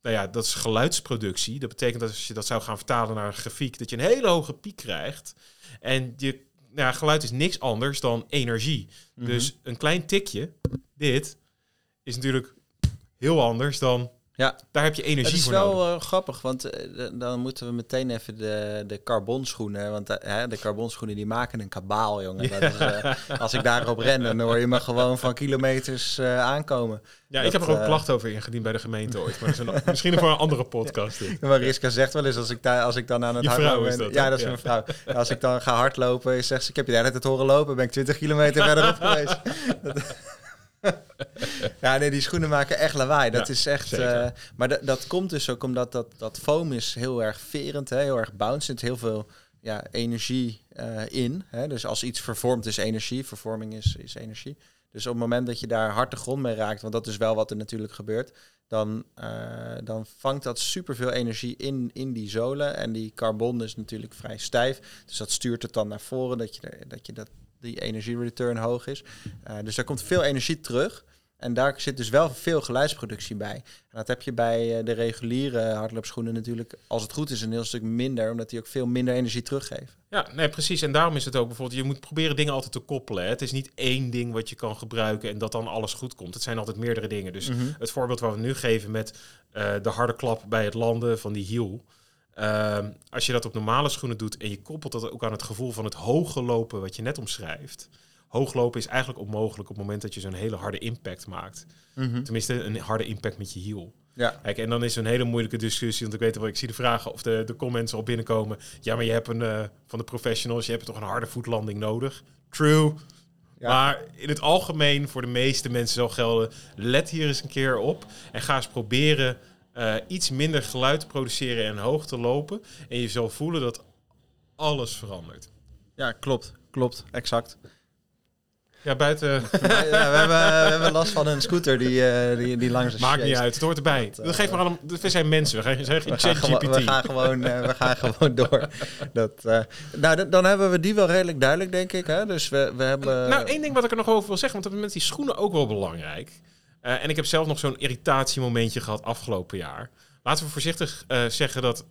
nou ja, dat is geluidsproductie. Dat betekent dat als je dat zou gaan vertalen naar een grafiek, dat je een hele hoge piek krijgt. En je, nou ja, geluid is niks anders dan energie. Mm Mhm. -hmm. Dus een klein tikje, dit, is natuurlijk heel anders dan ja, daar heb je energie het is voor wel nodig. Uh, grappig, want uh, dan moeten we meteen even de, de carbonschoenen. Want uh, de carbonschoenen die maken een kabaal, jongen. Dat is, eh, als ik daarop ren, dan hoor je me gewoon van kilometers eh, aankomen. Ja, dat, ik heb er ook klachten over ingediend bij de gemeente ooit. Maar dat is een, misschien voor een andere podcast. Dit. Mariska zegt wel eens, als ik, daar, als ik dan aan het hardlopen ben... ja, dat is Ja. mijn vrouw. Als ik dan ga hardlopen, zegt ze... Ik heb je de hele tijd horen lopen, ben ik 20 kilometer verderop geweest. ja, nee, die schoenen maken echt lawaai. Dat Ja, is echt. Uh, maar dat, dat komt dus ook omdat dat, dat foam is heel erg verend, hè, heel erg bouncend, heel veel ja, energie uh, in. Hè. Dus als iets vervormt is energie, vervorming is, is energie. Dus op het moment dat je daar hard de grond mee raakt, want dat is wel wat er natuurlijk gebeurt, dan, uh, dan vangt dat superveel energie in, in die zolen. En die carbon is natuurlijk vrij stijf. Dus dat stuurt het dan naar voren, dat je, dat, je dat die energie-return hoog is. Uh, dus daar komt veel energie terug. En daar zit dus wel veel geluidsproductie bij. En dat heb je bij uh, de reguliere hardloopschoenen natuurlijk, als het goed is, een heel stuk minder, omdat die ook veel minder energie teruggeven. Ja, nee, precies. En daarom is het ook bijvoorbeeld, je moet proberen dingen altijd te koppelen. Hè. Het is niet één ding wat je kan gebruiken en dat dan alles goed komt. Het zijn altijd meerdere dingen. Dus mm-hmm. het voorbeeld wat we nu geven met uh, de harde klap bij het landen van die hiel. Uh, als je dat op normale schoenen doet en je koppelt dat ook aan het gevoel van het hoge lopen wat je net omschrijft. Hooglopen is eigenlijk onmogelijk op het moment dat je zo'n hele harde impact maakt. Mm-hmm. Tenminste, een harde impact met je hiel. Ja. Kijk, en dan is een hele moeilijke discussie, want ik weet wel, ik zie de vragen of de, de comments al binnenkomen. Ja, maar je hebt een, uh, van de professionals, je hebt toch een harde voetlanding nodig. True. Ja. Maar in het algemeen, voor de meeste mensen zal gelden, let hier eens een keer op en ga eens proberen uh, iets minder geluid te produceren en hoog te lopen. En je zal voelen dat alles verandert. Ja, klopt. Klopt, exact. Ja, buiten. ja, we, hebben, we hebben last van een scooter die, uh, die, die langs Maakt niet uit, het hoort erbij. Dat, maar we zijn mensen, we gaan, zijn geen we, gaan gewoon, we gaan gewoon, uh, we gaan gewoon door. Dat, nou, dan hebben we die wel redelijk duidelijk, denk ik. Hè? Dus we, we hebben... Nou, één ding wat ik er nog over wil zeggen, want dat is met die schoenen ook wel belangrijk. En ik heb zelf nog zo'n irritatiemomentje gehad afgelopen jaar. Laten we voorzichtig zeggen dat...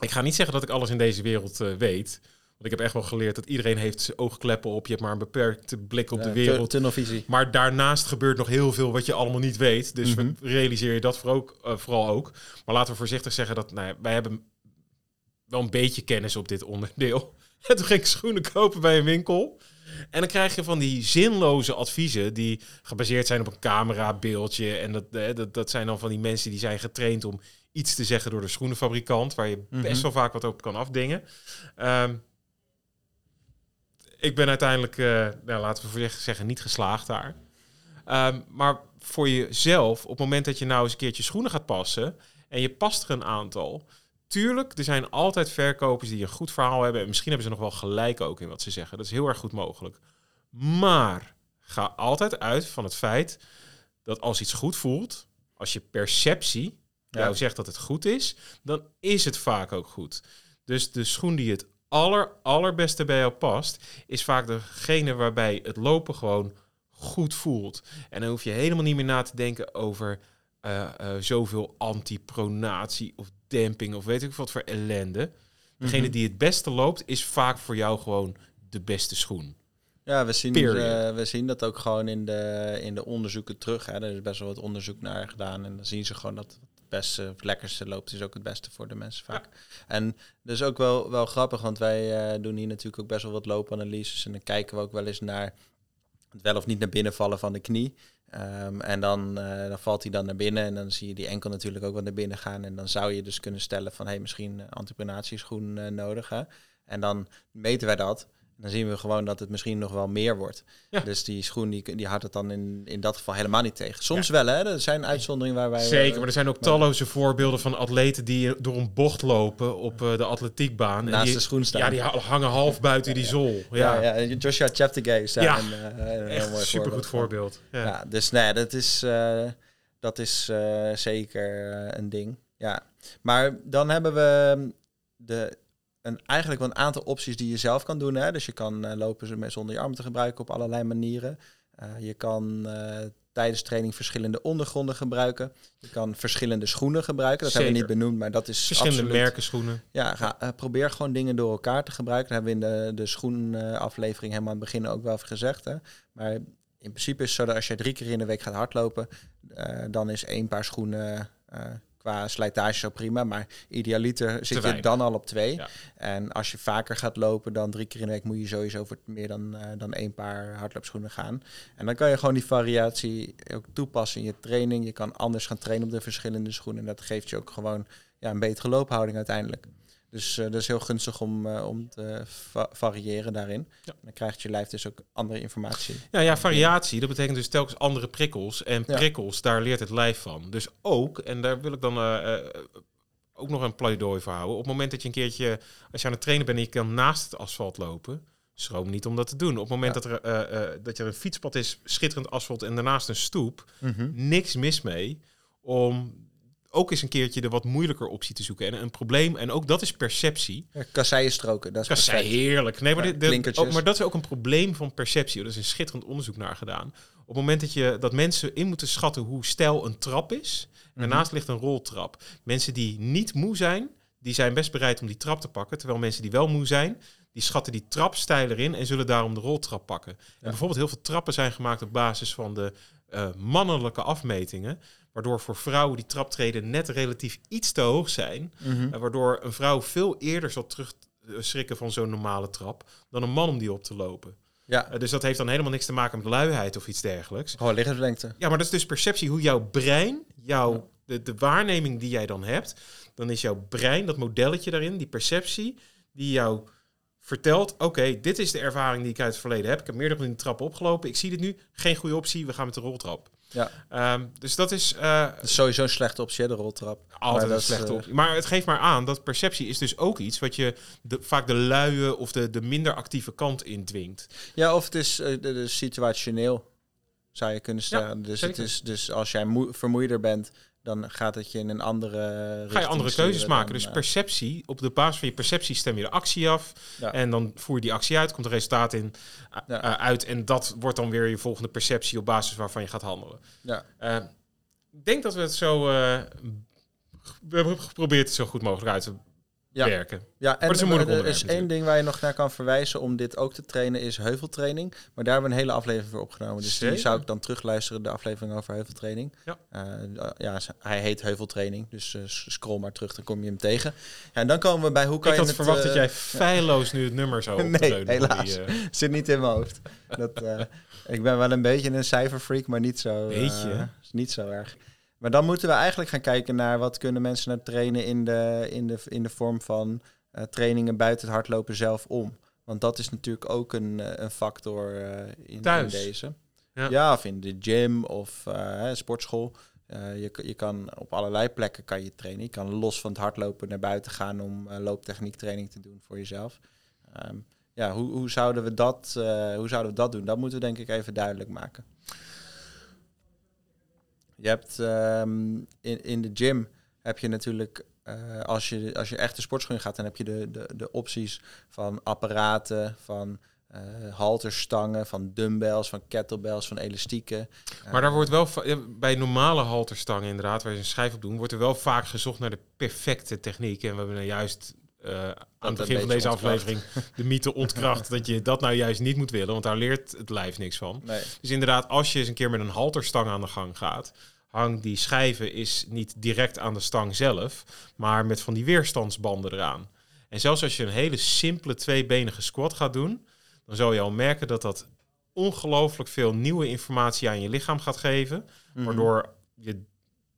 Ik ga niet zeggen dat ik alles in deze wereld weet... Want ik heb echt wel geleerd dat iedereen heeft zijn oogkleppen op. Je hebt maar een beperkte blik op de wereld. Tunnelvisie. Maar daarnaast gebeurt nog heel veel wat je allemaal niet weet. Dus Mhm. realiseer je dat voor ook, vooral ook. Maar laten we voorzichtig zeggen dat nou ja, wij hebben wel een beetje kennis op dit onderdeel. En toen ging ik schoenen kopen bij een winkel. En dan krijg je van die zinloze adviezen die gebaseerd zijn op een camerabeeldje. En dat, dat, dat zijn dan van die mensen die zijn getraind om iets te zeggen door de schoenenfabrikant, waar je best Mhm. wel vaak wat op kan afdingen. Um, ik ben uiteindelijk, uh, nou, laten we voorzichtig zeggen, niet geslaagd daar. Um, maar voor jezelf, op het moment dat je nou eens een keertje schoenen gaat passen en je past er een aantal. Tuurlijk, er zijn altijd verkopers die een goed verhaal hebben. En misschien hebben ze nog wel gelijk ook in wat ze zeggen. Dat is heel erg goed mogelijk. Maar ga altijd uit van het feit dat als iets goed voelt, als je perceptie ja. jou zegt dat het goed is, dan is het vaak ook goed. Dus de schoen die het aller, allerbeste bij jou past, is vaak degene waarbij het lopen gewoon goed voelt. En dan hoef je helemaal niet meer na te denken over uh, uh, zoveel antipronatie of damping of weet ik wat voor ellende. Degene -hmm. die het beste loopt, is vaak voor jou gewoon de beste schoen. Ja, we zien, uh, we zien dat ook gewoon in de, in de onderzoeken terug. Hè. Er is best wel wat onderzoek naar gedaan. En dan zien ze gewoon dat het beste, het lekkerste loopt, is ook het beste voor de mensen vaak. Ja. En dat is ook wel, wel grappig, want wij uh, doen hier natuurlijk ook best wel wat loopanalyses. En dan kijken we ook wel eens naar het wel of niet naar binnen vallen van de knie. Um, en dan, uh, dan valt hij dan naar binnen en dan zie je die enkel natuurlijk ook wat naar binnen gaan. En dan zou je dus kunnen stellen van, hey, misschien antipronatieschoen uh, nodig. Hè? En dan meten wij dat. Dan zien we gewoon dat het misschien nog wel meer wordt. Ja. Dus die schoen die, die houdt het dan in, in dat geval helemaal niet tegen. Soms ja. wel, hè? Er zijn uitzonderingen waar wij... Zeker, maar er zijn ook talloze voorbeelden van atleten... die door een bocht lopen op uh, de atletiekbaan. Naast en die, de schoen staan. Ja, die hangen half buiten die zool. Ja, ja. Joshua Cheptegei is daar ja. een, uh, een heel mooi supergoed voorbeeld. Ja. ja. dus nee, dat is, uh, dat is uh, zeker een ding. Ja, maar dan hebben we de een, eigenlijk wel een aantal opties die je zelf kan doen. Hè? Dus je kan uh, lopen zonder je armen te gebruiken op allerlei manieren. Uh, je kan uh, tijdens training verschillende ondergronden gebruiken. Je kan verschillende schoenen gebruiken. Dat Zeker. hebben we niet benoemd, maar dat is Verschillende absoluut... merken schoenen. Ja, ga, probeer gewoon dingen door elkaar te gebruiken. Dat hebben we in de, de schoenaflevering helemaal aan het begin ook wel even gezegd. Hè? Maar in principe is het zo dat als je drie keer in de week gaat hardlopen... dan is één paar schoenen qua slijtage zo prima, maar idealiter zit je dan al op twee. Ja. En als je vaker gaat lopen dan drie keer in de week, moet je sowieso voor meer dan, uh, dan één paar hardloopschoenen gaan. En dan kan je gewoon die variatie ook toepassen in je training. Je kan anders gaan trainen op de verschillende schoenen. En dat geeft je ook gewoon ja, een betere loophouding uiteindelijk. Dus uh, dat is heel gunstig om, uh, om te va variëren daarin. Ja. Dan krijgt je lijf dus ook andere informatie. Ja, ja, variatie, dat betekent dus telkens andere prikkels. En prikkels, ja. daar leert het lijf van. Dus ook, en daar wil ik dan uh, ook nog een pleidooi voor houden. Op het moment dat je een keertje, als je aan het trainen bent en je kan naast het asfalt lopen, schroom niet om dat te doen. Op het moment ja. dat, er, dat er een fietspad is, schitterend asfalt en daarnaast een stoep, mm -hmm. niks mis mee om ook eens een keertje de wat moeilijker optie te zoeken. En een probleem, en ook dat is perceptie. Ja, kasseienstroken, dat is Kassei, heerlijk. Nee, maar, ja, de, de, ook, maar dat is ook een probleem van perceptie. Er is een schitterend onderzoek naar gedaan. Op het moment dat, je, dat mensen in moeten schatten hoe stijl een trap is... Mhm. daarnaast ligt een roltrap. Mensen die niet moe zijn, die zijn best bereid om die trap te pakken. Terwijl mensen die wel moe zijn, die schatten die trap steiler in... en zullen daarom de roltrap pakken. En bijvoorbeeld heel veel trappen zijn gemaakt op basis van de uh, mannelijke afmetingen... Waardoor voor vrouwen die traptreden net relatief iets te hoog zijn. Mm -hmm. uh, waardoor een vrouw veel eerder zal terugschrikken van zo'n normale trap dan een man om die op te lopen. Ja. Uh, dus dat heeft dan helemaal niks te maken met luiheid of iets dergelijks. Gewoon lichaamslengte. Ja, maar dat is dus perceptie hoe jouw brein, jouw, ja. de, de waarneming die jij dan hebt, dan is jouw brein, dat modelletje daarin, die perceptie, die jou vertelt, oké, okay, dit is de ervaring die ik uit het verleden heb. Ik heb meerdere van die trappen opgelopen. Ik zie dit nu, geen goede optie, we gaan met de roltrap. Ja. Ehm, dus dat is eh, Dat is sowieso een slechte optie, de roltrap. altijd Maar een slechte eh, optie. Maar het geeft maar aan dat perceptie is dus ook iets wat je de, vaak de luie of de, de minder actieve kant indwingt. Ja, of het is eh, de, de situationeel, zou je kunnen stellen. dus, het is, dus als jij moe- vermoeider bent, dan gaat het je in een andere Ga je andere keuzes maken. dan, Dus eh, perceptie, op de basis van je perceptie stem je de actie af. Ja. En dan voer je die actie uit, komt er resultaat in, eh, Ja. eh, uit. En dat wordt dan weer je volgende perceptie op basis waarvan je gaat handelen. ja. Ik denk dat we het zo... we hebben geprobeerd het zo goed mogelijk uit te Ja. werken. Ja, en is moeilijk er is één ding waar je nog naar kan verwijzen om dit ook te trainen, is heuveltraining. Maar daar hebben we een hele aflevering voor opgenomen. Dus Zeker. die zou ik dan terugluisteren, de aflevering over heuveltraining. Ja. Eh, ja, z- hij heet heuveltraining, dus eh, scroll maar terug, dan kom je hem tegen. Ja, en dan komen we bij hoe kan ik je had het... verwacht eh, dat jij feilloos nu het nummer zou Nee, helaas. Zit niet in mijn hoofd. Dat, eh, ik ben wel een beetje een cijferfreak, maar niet zo, eh, Beetje? niet zo erg. Maar dan moeten we eigenlijk gaan kijken naar wat kunnen mensen nou trainen in de, in de, in de vorm van eh, trainingen buiten het hardlopen zelf om. Want dat is natuurlijk ook een, eh, een factor eh, in, deze. Ja. Ja. of in de gym of sportschool. Je, je kan op allerlei plekken kan je trainen. Je kan los van het hardlopen naar buiten gaan om eh, looptechniektraining te doen voor jezelf. Ehm, ja, hoe, hoe, zouden we dat, hoe zouden we dat doen? Dat moeten we denk ik even duidelijk maken. Je hebt ehm, in, in de gym heb je natuurlijk, eh, als, je, als je echt de sportschool gaat, dan heb je de, de, de opties van apparaten, van eh halterstangen, van dumbbells, van kettlebells, van elastieken. Maar daar Eh, wordt wel bij normale halterstangen inderdaad, waar je een schijf op doet, wordt er wel vaak gezocht naar de perfecte techniek. En we hebben nou juist eh, aan het begin van deze ontkracht. aflevering de mythe ontkracht dat je dat nou juist niet moet willen, want daar leert het lijf niks van. Nee. Dus inderdaad, als je eens een keer met een halterstang aan de gang gaat, hang die schijven is niet direct aan de stang zelf, maar met van die weerstandsbanden eraan. En zelfs als je een hele simpele tweebenige squat gaat doen, dan zal je al merken dat dat ongelooflijk veel nieuwe informatie aan je lichaam gaat geven, Mhm. waardoor je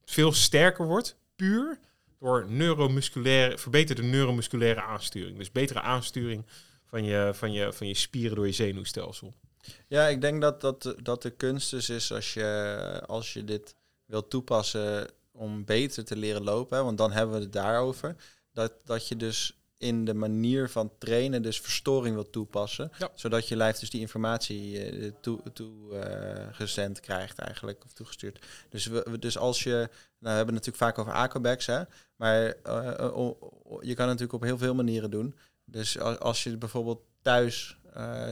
veel sterker wordt, puur door neuromusculaire, verbeterde neuromusculaire aansturing. Dus betere aansturing van je, van je, van je spieren door je zenuwstelsel. Ja, ik denk dat, dat, dat de kunst dus is als je, als je dit wilt toepassen om beter te leren lopen, want dan hebben we het daarover, dat, dat je dus in de manier van trainen dus verstoring wilt toepassen, Ja. zodat je lijf dus die informatie eh, toe, toe eh, krijgt eigenlijk, of toegestuurd. Dus, we, dus als je, nou we hebben het natuurlijk vaak over aquabacks, hè, maar eh, je kan het natuurlijk op heel veel manieren doen. Dus als, als je bijvoorbeeld thuis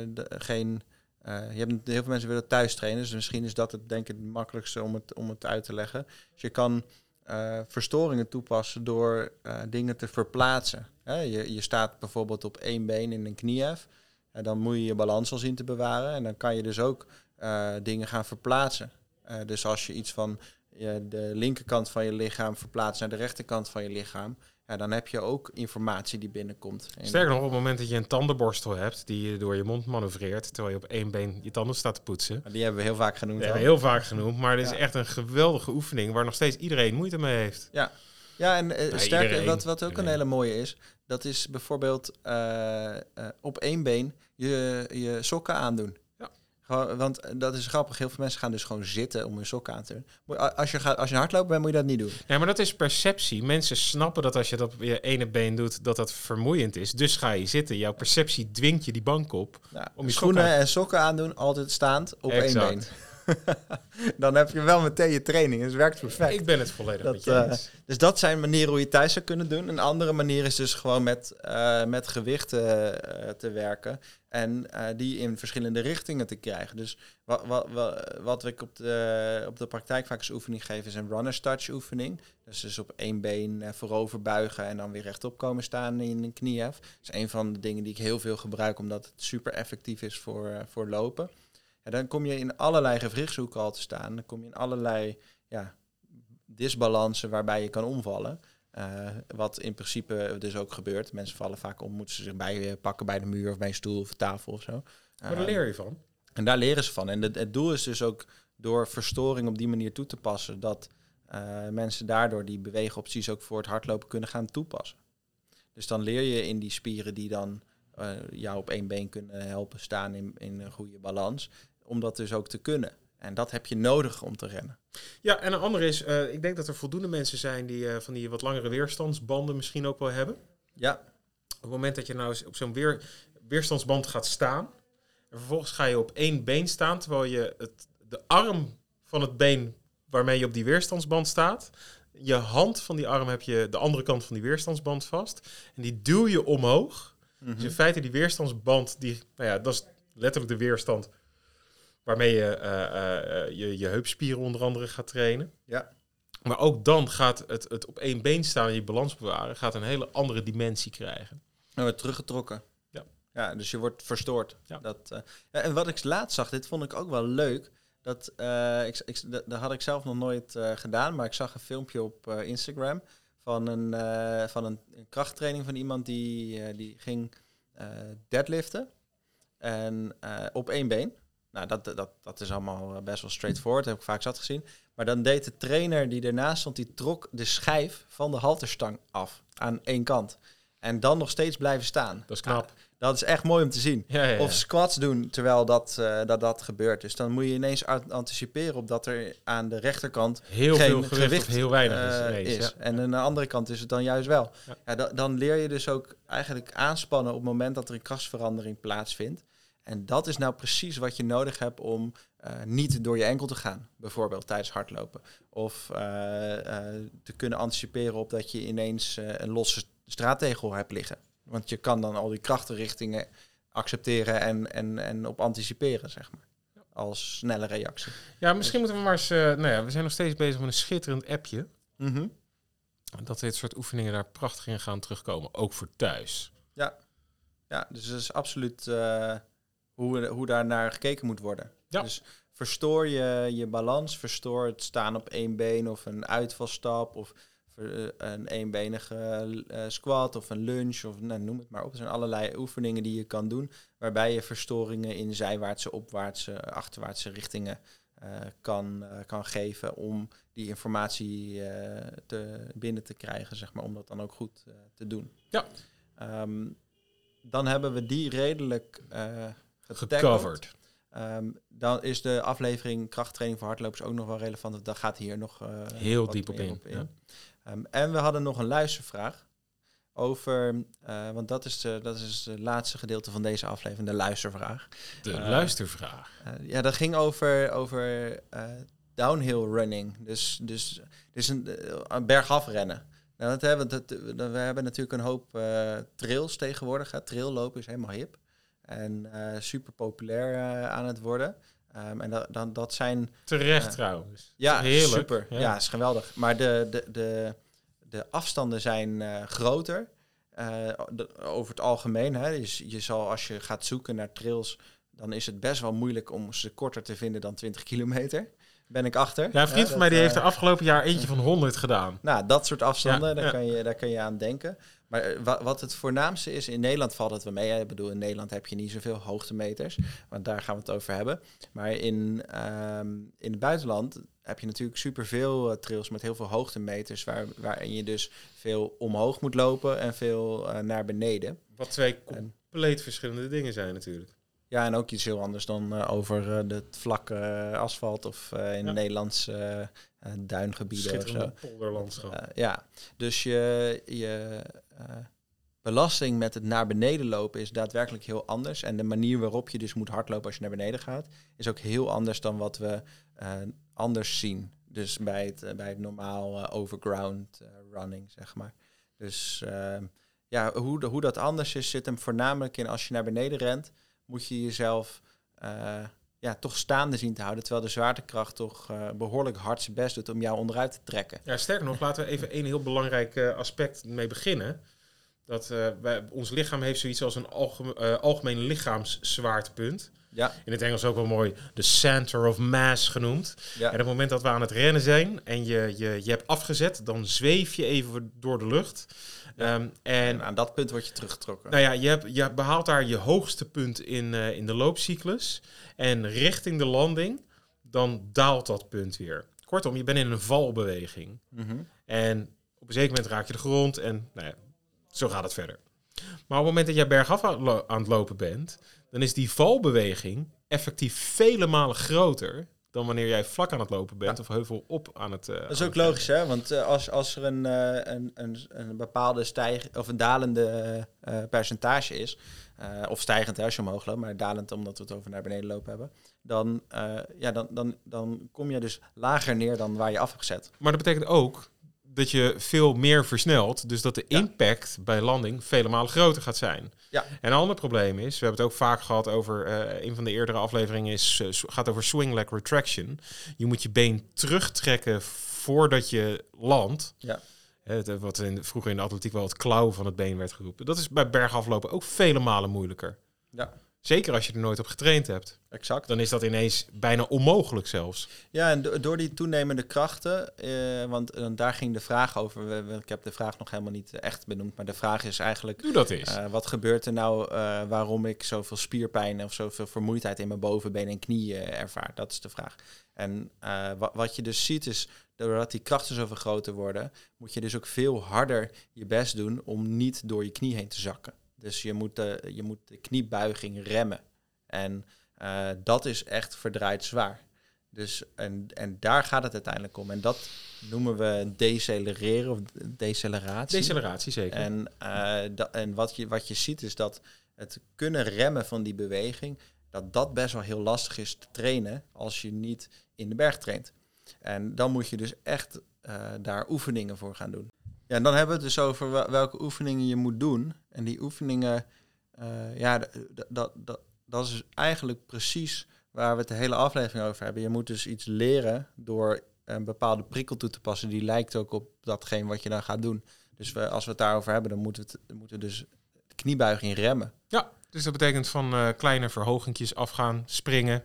de- geen je hebt heel veel mensen willen thuis trainen, dus misschien is dat het denk ik het makkelijkste om het, om het uit te leggen. Dus je kan eh, verstoringen toepassen door eh, dingen te verplaatsen. Je, je staat bijvoorbeeld op één been in een kniehef. En dan moet je je balans al zien te bewaren. En dan kan je dus ook eh, dingen gaan verplaatsen. Dus als je iets van de linkerkant van je lichaam verplaatst naar de rechterkant van je lichaam, ja, dan heb je ook informatie die binnenkomt. En- Sterker nog, op het moment dat je een tandenborstel hebt die je door je mond manoeuvreert, terwijl je op één been je tanden staat te poetsen. die hebben we heel vaak genoemd. Hebben we heel vaak genoemd, maar dit is Ja. echt een geweldige oefening waar nog steeds iedereen moeite mee heeft. Ja, en uh, Nee, sterker, iedereen. wat, wat ook Iedereen. een hele mooie is, dat is bijvoorbeeld eh, eh, op één been je, je sokken aandoen. Gewoon, want eh, dat is grappig, heel veel mensen gaan dus gewoon zitten om hun sokken aan te doen. Als je, gaat, als je hardlopen bent, moet je dat niet doen. Ja, maar dat is perceptie. Mensen snappen dat als je dat op je ene been doet, dat dat vermoeiend is. Dus ga je zitten. Jouw perceptie dwingt je die bank op. Ja, Om je schoenen sokken en sokken aandoen, altijd staand op één been. Dan heb je wel meteen je training, dus het werkt perfect. Ik ben het volledig Dat, met je eh. Dus dat zijn manieren hoe je thuis zou kunnen doen. Een andere manier is dus gewoon met, eh, met gewichten te werken. En eh, die in verschillende richtingen te krijgen. Dus wat, wat, wat, ik op de, op de praktijk vaak als oefening geef, is een runner's touch oefening. Dus, dus op één been eh, voorover buigen en dan weer rechtop komen staan in een kniehef. Dat is een van de dingen die ik heel veel gebruik, omdat het super effectief is voor, eh, voor lopen. En dan kom je in allerlei gewrichtshoeken al te staan. Dan kom je in allerlei ja, disbalansen waarbij je kan omvallen. Eh, wat in principe dus ook gebeurt. Mensen vallen vaak om, moeten ze zich bij eh, pakken bij de muur of bij een stoel of tafel of zo. Maar daar Eh, leer je van. en daar leren ze van. En het, het doel is dus ook door verstoring op die manier toe te passen, dat eh, mensen daardoor die beweegopties ook voor het hardlopen kunnen gaan toepassen. Dus dan leer je in die spieren die dan jou op één been kunnen helpen staan in, in een goede balans, om dat dus ook te kunnen. En dat heb je nodig om te rennen. Ja, en een andere is, eh, ik denk dat er voldoende mensen zijn die eh, van die wat langere weerstandsbanden misschien ook wel hebben. Ja, Op het moment dat je nou op zo'n weer, weerstandsband gaat staan, en vervolgens ga je op één been staan, terwijl je het, de arm van het been waarmee je op die weerstandsband staat, je hand van die arm heb je de andere kant van die weerstandsband vast, en die duw je omhoog. Mhm. Dus in feite die weerstandsband, die, nou ja, dat is letterlijk de weerstand waarmee je eh, je, je heupspieren onder andere gaat trainen. ja. Maar ook dan gaat het, het op één been staan en je balans bewaren, gaat een hele andere dimensie krijgen. En wordt teruggetrokken. Ja. Ja, dus je wordt verstoord. Ja. Dat, en wat ik laatst zag, dit vond ik ook wel leuk. Dat, ik, ik, dat, dat had ik zelf nog nooit gedaan, maar ik zag een filmpje op Instagram van, een, van een, een krachttraining van iemand die, die ging deadliften. En op één been. Nou, dat, dat, dat is allemaal eh, best wel straightforward, heb ik vaak zat gezien. Maar dan deed de trainer die ernaast stond, die trok de schijf van de halterstang af aan één kant. En dan nog steeds blijven staan. Dat is knap. Nou, dat is echt mooi om te zien. Ja, ja, ja. Of squats doen terwijl dat, eh, dat, dat gebeurt. Dus dan moet je ineens anticiperen op dat er aan de rechterkant heel geen veel gewicht, heel weinig is. eh, is. En aan de andere kant is het dan juist wel. Ja. Ja. da- dan leer je dus ook eigenlijk aanspannen op het moment dat er een krachtsverandering plaatsvindt. En dat is nou precies wat je nodig hebt om eh, niet door je enkel te gaan, bijvoorbeeld tijdens hardlopen. Of eh, eh, te kunnen anticiperen op dat je ineens een losse straattegel hebt liggen. Want je kan dan al die krachtenrichtingen accepteren en, en, en op anticiperen, zeg maar. Als snelle reactie. Ja, misschien moeten we maar eens... nou ja, we zijn nog steeds bezig met een schitterend appje. Mhm. Dat dit soort oefeningen daar prachtig in gaan terugkomen. Ook voor thuis. Ja, dus dat is absoluut hoe, hoe daar naar gekeken moet worden. Ja. Dus verstoor je je balans, verstoor het staan op één been of een uitvalstap of eh, een eenbenige eh, squat of een lunge of nou, noem het maar op. Er zijn allerlei oefeningen die je kan doen waarbij je verstoringen in zijwaartse, opwaartse, achterwaartse richtingen eh, kan, kan geven om die informatie te, binnen te krijgen, zeg maar, om dat dan ook goed te doen. Ja. Ehm, dan hebben we die redelijk getackled. Gecoverd. Ehm, dan is de aflevering krachttraining voor hardlopers ook nog wel relevant. want Daar gaat hier nog eh, Heel diep op in, ja. Ehm, en we hadden nog een luistervraag over, eh, want dat is, de, dat is het laatste gedeelte van deze aflevering, de luistervraag. De Eh, luistervraag. Eh, ja, dat ging over, over eh, downhill running. Dus, dus, dus een, eh, een bergaf rennen. Nou, dat hebben, dat, we hebben natuurlijk een hoop eh, trails tegenwoordig. Hè. Traillopen is helemaal hip. En eh, super populair eh, aan het worden. Ehm, en dat, dan, dat zijn Terecht eh, trouwens. ja, Heerlijk. super. Ja. is geweldig. Maar de, de, de, de afstanden zijn groter. de- over het algemeen. Hè. Dus je zal als je gaat zoeken naar trails, dan is het best wel moeilijk om ze korter te vinden dan 20 kilometer. Ben ik achter. Ja, een vriend van mij die heeft er afgelopen jaar eentje van 100 gedaan. nou, dat soort afstanden, Ja, daar, ja. Kan je, daar kan je aan denken. Maar eh, wa- wat het voornaamste is, in Nederland valt het wel mee. hè. Ik bedoel, in Nederland heb je niet zoveel hoogtemeters, want daar gaan we het over hebben. Maar in, ehm, in het buitenland heb je natuurlijk superveel uh, trails met heel veel hoogtemeters, waar, waarin je dus veel omhoog moet lopen en veel eh, naar beneden. Wat twee En- compleet verschillende dingen zijn natuurlijk. Ja, en ook iets heel anders dan eh, over eh, het vlakke eh, asfalt of eh, in Ja. Nederlands eh, eh, duingebieden of zo. Schitterende polderlandschap. Eh, ja, dus je, je eh, belasting met het naar beneden lopen is daadwerkelijk heel anders. En de manier waarop je dus moet hardlopen als je naar beneden gaat, is ook heel anders dan wat we eh, anders zien. Dus bij het, eh, bij het normaal eh, overground eh, running, zeg maar. Dus ja, hoe, hoe dat anders is, zit hem voornamelijk in als je naar beneden rent, moet je jezelf eh, ja, toch staande zien te houden. Terwijl de zwaartekracht toch eh, behoorlijk hard zijn best doet om jou onderuit te trekken. Ja, sterker nog, laten we even een heel belangrijk eh, aspect mee beginnen. Dat eh, wij, ons lichaam heeft zoiets als een algeme- eh, algemeen lichaamszwaartepunt. Ja, In het Engels ook wel mooi de center of mass genoemd. ja. En op het moment dat we aan het rennen zijn en je, je, je hebt afgezet, dan zweef je even door de lucht. Ja. Ehm, En en aan dat punt word je teruggetrokken. nou ja, je, hebt, je behaalt daar je hoogste punt in, eh, in de loopcyclus. En richting de landing, dan daalt dat punt weer. Kortom, je bent in een valbeweging. Mhm. En op een zeker moment raak je de grond en nou ja, zo gaat het verder. Maar op het moment dat jij bergaf aan het lopen bent, dan is die valbeweging effectief vele malen groter dan wanneer jij vlak aan het lopen bent of heuvel op aan het. Uh, dat is ook logisch, hè? Want uh, als, als er een, uh, een, een, een, bepaalde stijg of een dalende percentage is, of stijgend hè, als je omhoog loopt, maar dalend omdat we het over naar beneden lopen hebben, dan, ja, dan, dan, dan kom je dus lager neer dan waar je af hebt gezet. Maar dat betekent ook dat je veel meer versnelt. Dus dat de impact bij landing vele malen groter gaat zijn. Ja. En een ander probleem is, we hebben het ook vaak gehad over, uh, een van de eerdere afleveringen is, uh, gaat over swing leg retraction. Je moet je been terugtrekken voordat je landt. Ja. Het, wat in, vroeger in de atletiek wel het klauw van het been werd geroepen. Dat is bij bergaflopen ook vele malen moeilijker. Ja. Zeker als je er nooit op getraind hebt. Exact. Dan is dat ineens bijna onmogelijk zelfs. Ja, en door die toenemende krachten, eh, want eh, daar ging de vraag over. ik heb de vraag nog helemaal niet echt benoemd, maar de vraag is eigenlijk... Doe dat eens. Uh, wat gebeurt er nou uh, waarom ik zoveel spierpijn of zoveel vermoeidheid in mijn bovenbeen en knieën ervaar? Dat is de vraag. En wat, wat je dus ziet is, doordat die krachten zoveel groter worden, moet je dus ook veel harder je best doen om niet door je knie heen te zakken. Dus je moet de, je moet de kniebuiging remmen. En uh, dat is echt verdraaid zwaar. Dus, en, en daar gaat het uiteindelijk om. En dat noemen we decelereren of deceleratie. Deceleratie, zeker. En, uh, da, en wat, je, wat je ziet is dat het kunnen remmen van die beweging, dat dat best wel heel lastig is te trainen als je niet in de berg traint. En dan moet je dus echt uh, daar oefeningen voor gaan doen. Ja, dan hebben we het dus over welke oefeningen je moet doen. En die oefeningen, uh, ja, dat, dat, dat is eigenlijk precies waar we het de hele aflevering over hebben. Je moet dus iets leren door een bepaalde prikkel toe te passen. Die lijkt ook op datgene wat je dan gaat doen. Dus we, als we het daarover hebben, dan moeten we, het, moeten dus de kniebuiging remmen. Ja, dus dat betekent van uh, kleine verhogingjes afgaan, springen,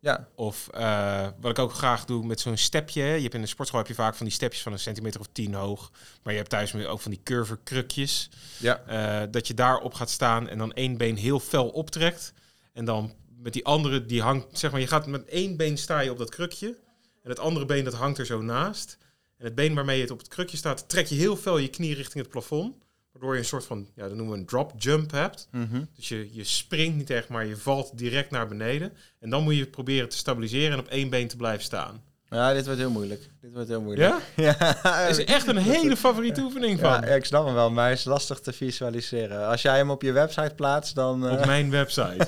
ja. Of uh, wat ik ook graag doe met zo'n stepje. Je hebt in de sportschool heb je vaak van die stepjes van een centimeter of tien hoog. Maar je hebt thuis ook van die curverkrukjes. Ja. Uh, dat je daarop gaat staan en dan één been heel fel optrekt. En dan met die andere, die hangt, zeg maar, je gaat met één been sta je op dat krukje. En het andere been dat hangt er zo naast. En het been waarmee je het op het krukje staat, trek je heel fel je knie richting het plafond. Waardoor je een soort van, ja, dat noemen we een drop jump hebt. Mm -hmm. Dus je, je springt niet echt, maar je valt direct naar beneden. En dan moet je proberen te stabiliseren en op één been te blijven staan. Ja, dit wordt heel moeilijk. Dit wordt heel moeilijk. Ja? ja. is echt een hele favoriete oefening van. Ja, ik snap hem wel, maar hij is lastig te visualiseren. Als jij hem op je website plaatst, dan... Uh... Op mijn website.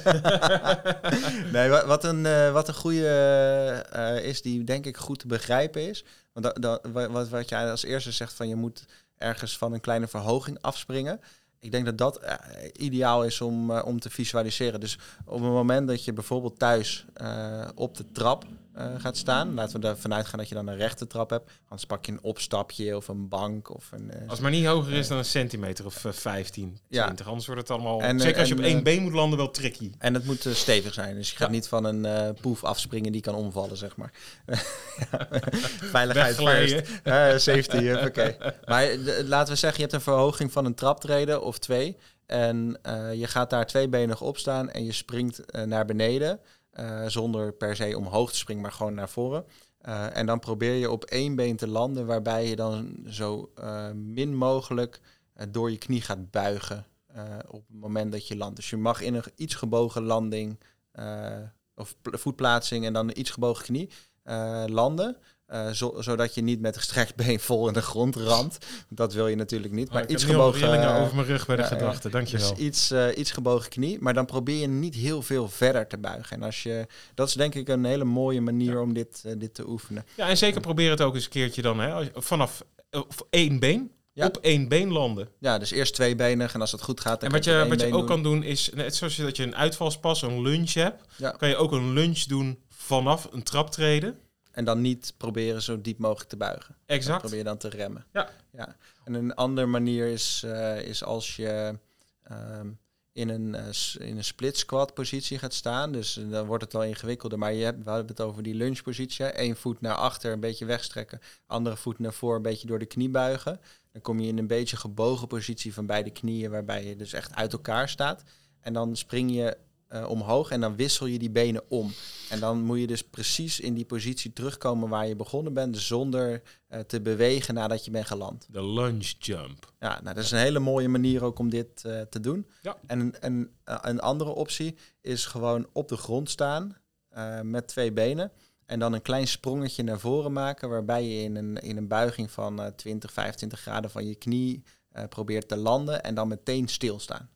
nee, wat, een, uh, wat een goede uh, is, die denk ik goed te begrijpen is. Want dat, dat, wat, wat jij als eerste zegt, van je moet ergens van een kleine verhoging afspringen. Ik denk dat dat uh, ideaal is om, uh, om te visualiseren. Dus op het moment dat je bijvoorbeeld thuis uh, op de trap gaat staan, laten we ervan uitgaan dat je dan een rechte trap hebt, anders pak je een opstapje of een bank of een. als het maar niet hoger is dan een centimeter of 15, 20, Ja. anders wordt het allemaal. En, zeker als je op één eh, been moet landen, wel tricky. En het moet eh, stevig zijn. Dus je gaat Ja. niet van een eh, poef afspringen die kan omvallen, zeg maar. Veiligheid first. Eh, safety, oké. Maar eh, laten we zeggen, je hebt een verhoging van een traptreden of twee. En eh, je gaat daar tweebenig op staan en je springt eh, naar beneden. Eh, zonder per se omhoog te springen, maar gewoon naar voren. Eh, en dan probeer je op één been te landen, waarbij je dan zo eh, min mogelijk door je knie gaat buigen op het moment dat je landt. Dus je mag in een iets gebogen landing of pl- voetplaatsing en dan een iets gebogen knie landen. Eh, zo, zodat je niet met gestrekt been vol in de grond ramt. Dat wil je natuurlijk niet. Maar Maar ik iets gebogen. eh, over mijn rug bij de ja, gedachte. Dankjewel. dus iets, eh, iets gebogen knie, maar dan probeer je niet heel veel verder te buigen. En als je, dat is denk ik een hele mooie manier om dit, eh, dit te oefenen. Ja, en zeker probeer het ook eens een keertje dan, hè, als je- vanaf één been, Ja. op één been landen. Ja, dus eerst tweebenig en als het goed gaat, dan En wat je, wat je ook kan doen is, net zoals je dat je een uitvalspas, een lunge hebt, Ja. kan je ook een lunge doen vanaf een traptreden. En dan niet proberen zo diep mogelijk te buigen. Exact. probeer je dan te remmen. Ja. ja. En een andere manier is, eh, is als je ehm, in, een, s- in een split squat positie gaat staan. Dus eh, dan wordt het wel ingewikkelder. Maar je hebt, we hadden het over die lunge positie. Eén voet naar achter, een beetje wegstrekken. Andere voet naar voren, een beetje door de knie buigen. Dan kom je in een beetje gebogen positie van beide knieën. Waarbij je dus echt uit elkaar staat. En dan spring je eh, omhoog en dan wissel je die benen om. En dan moet je dus precies in die positie terugkomen waar je begonnen bent, zonder eh, te bewegen nadat je bent geland. De lunge jump. Ja, nou, dat is een hele mooie manier ook om dit eh, te doen. Ja. En een, een, een andere optie is gewoon op de grond staan met twee benen. En dan een klein sprongetje naar voren maken, waarbij je in een, in een buiging van eh 20, 25 graden van je knie probeert te landen en dan meteen stilstaan.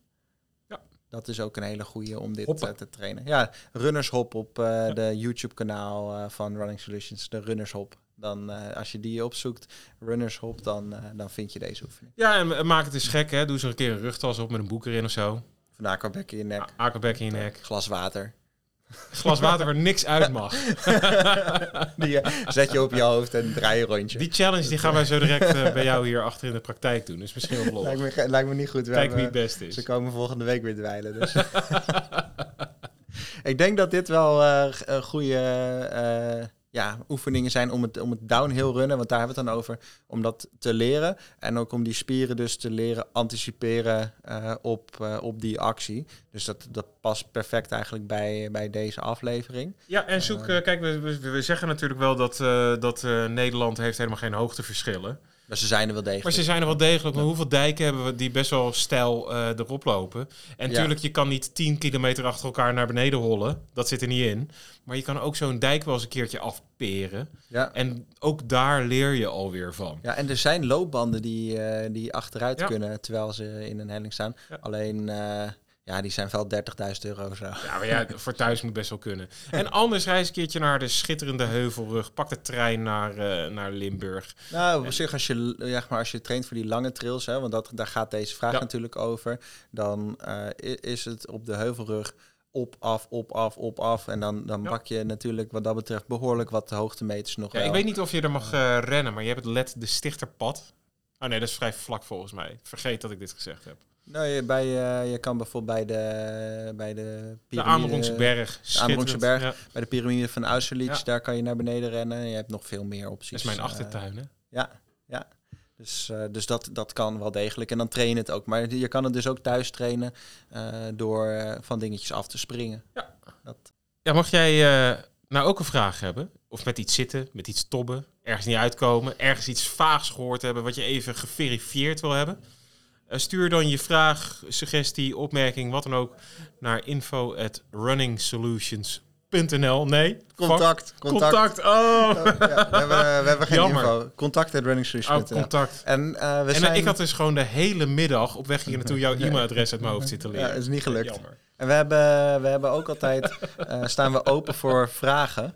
Dat is ook een hele goede om dit eh, te trainen. Ja, runnershop op eh, de YouTube-kanaal eh, van Running Solutions, de runnershop. Dan als je die opzoekt, runnershop, dan, dan vind je deze oefening. Ja, en, en maak het eens gek, hè. Doe eens een keer een rugtas op met een boek erin of zo. Van aquabek in je nek, Akerbek in je nek. glas water. Glas water waar niks uit mag. Die eh, zet je op je hoofd en draai je rondje. Die challenge die gaan wij zo direct eh, bij jou hier achter in de praktijk doen. Dus misschien wel Lijkt me, lijkt me niet goed. We Kijk wie het beste is. Ze komen volgende week weer dweilen. Dus. ik denk dat dit wel eh, een goede ja, oefeningen zijn om het, om het downhill runnen. Want daar hebben we het dan over. Om dat te leren. En ook om die spieren dus te leren anticiperen eh, op, eh, op die actie. Dus dat, dat past perfect eigenlijk bij, bij deze aflevering. Ja, en zoek... eh, kijk, we, we, we zeggen natuurlijk wel dat, dat Nederland heeft helemaal geen hoogteverschillen. Maar ze zijn er wel Maar degelijk. ze zijn er wel degelijk. Maar hoeveel dijken hebben we die best wel stijl eh, erop lopen? En Ja. natuurlijk, je kan niet 10 kilometer achter elkaar naar beneden hollen. Dat zit er niet in. Maar je kan ook zo'n dijk wel eens een keertje afperen. Ja. En ook daar leer je alweer van. Ja, en er zijn loopbanden die, eh, die achteruit kunnen terwijl ze in een helling staan. Alleen, eh, ja, die zijn wel 30.000 euro zo. Ja, maar ja, voor thuis moet best wel kunnen. En anders reis een keertje naar de schitterende heuvelrug. Pak de trein naar, eh, naar Limburg. Nou, op zich, als je, ja, maar als je traint voor die lange trails, hè, want dat, daar gaat deze vraag Ja. natuurlijk over, dan eh, is het op de heuvelrug op, af, op, af, op, af. En dan, dan Ja. pak je natuurlijk wat dat betreft behoorlijk wat hoogtemeters nog Ja, wel. ik weet niet of je er mag eh, rennen, maar je hebt het Let de Stichterpad. Oh nee, dat is vrij vlak volgens mij. Vergeet dat ik dit gezegd heb. Nou, je, bij, eh, je kan bijvoorbeeld bij de, bij de De piramide- Amerongse berg. Amerongse berg. Ja, Bij de piramide van Austerlitz, Ja. daar kan je naar beneden rennen. Je hebt nog veel meer opties. dat is mijn Eh, achtertuin, hè? Ja, ja. Dus, eh, dus dat, dat kan wel degelijk. En dan train je het ook. Maar je kan het dus ook thuis trainen door van dingetjes af te springen. Ja. Dat, Ja, mag jij nou ook een vraag hebben? Of met iets zitten, met iets tobben, ergens niet uitkomen, ergens iets vaags gehoord hebben wat je even geverifieerd wil hebben? Eh, stuur dan je vraag, suggestie, opmerking, wat dan ook naar info at runningsolutions.nl. Nee? contact, contact. Contact. Oh. Ja, we, hebben, we hebben geen Jammer. info. Contact at Oh, contact. En eh, we En eh, zijn... ik had dus gewoon de hele middag op weg hier naartoe jouw e-mailadres uit mijn hoofd zitten leren. Ja, is niet gelukt. Jammer. En we hebben, we hebben ook altijd, staan we open voor vragen.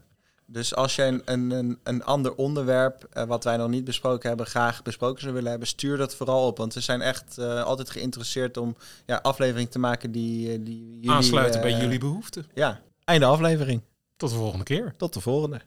Dus als jij een, een, een, ander onderwerp, eh, wat wij nog niet besproken hebben, graag besproken zou willen hebben, stuur dat vooral op. Want we zijn echt eh, altijd geïnteresseerd om ja, aflevering te maken die, eh, die jullie... Aansluiten bij jullie behoeften. Ja, einde aflevering. Tot de volgende keer. Tot de volgende.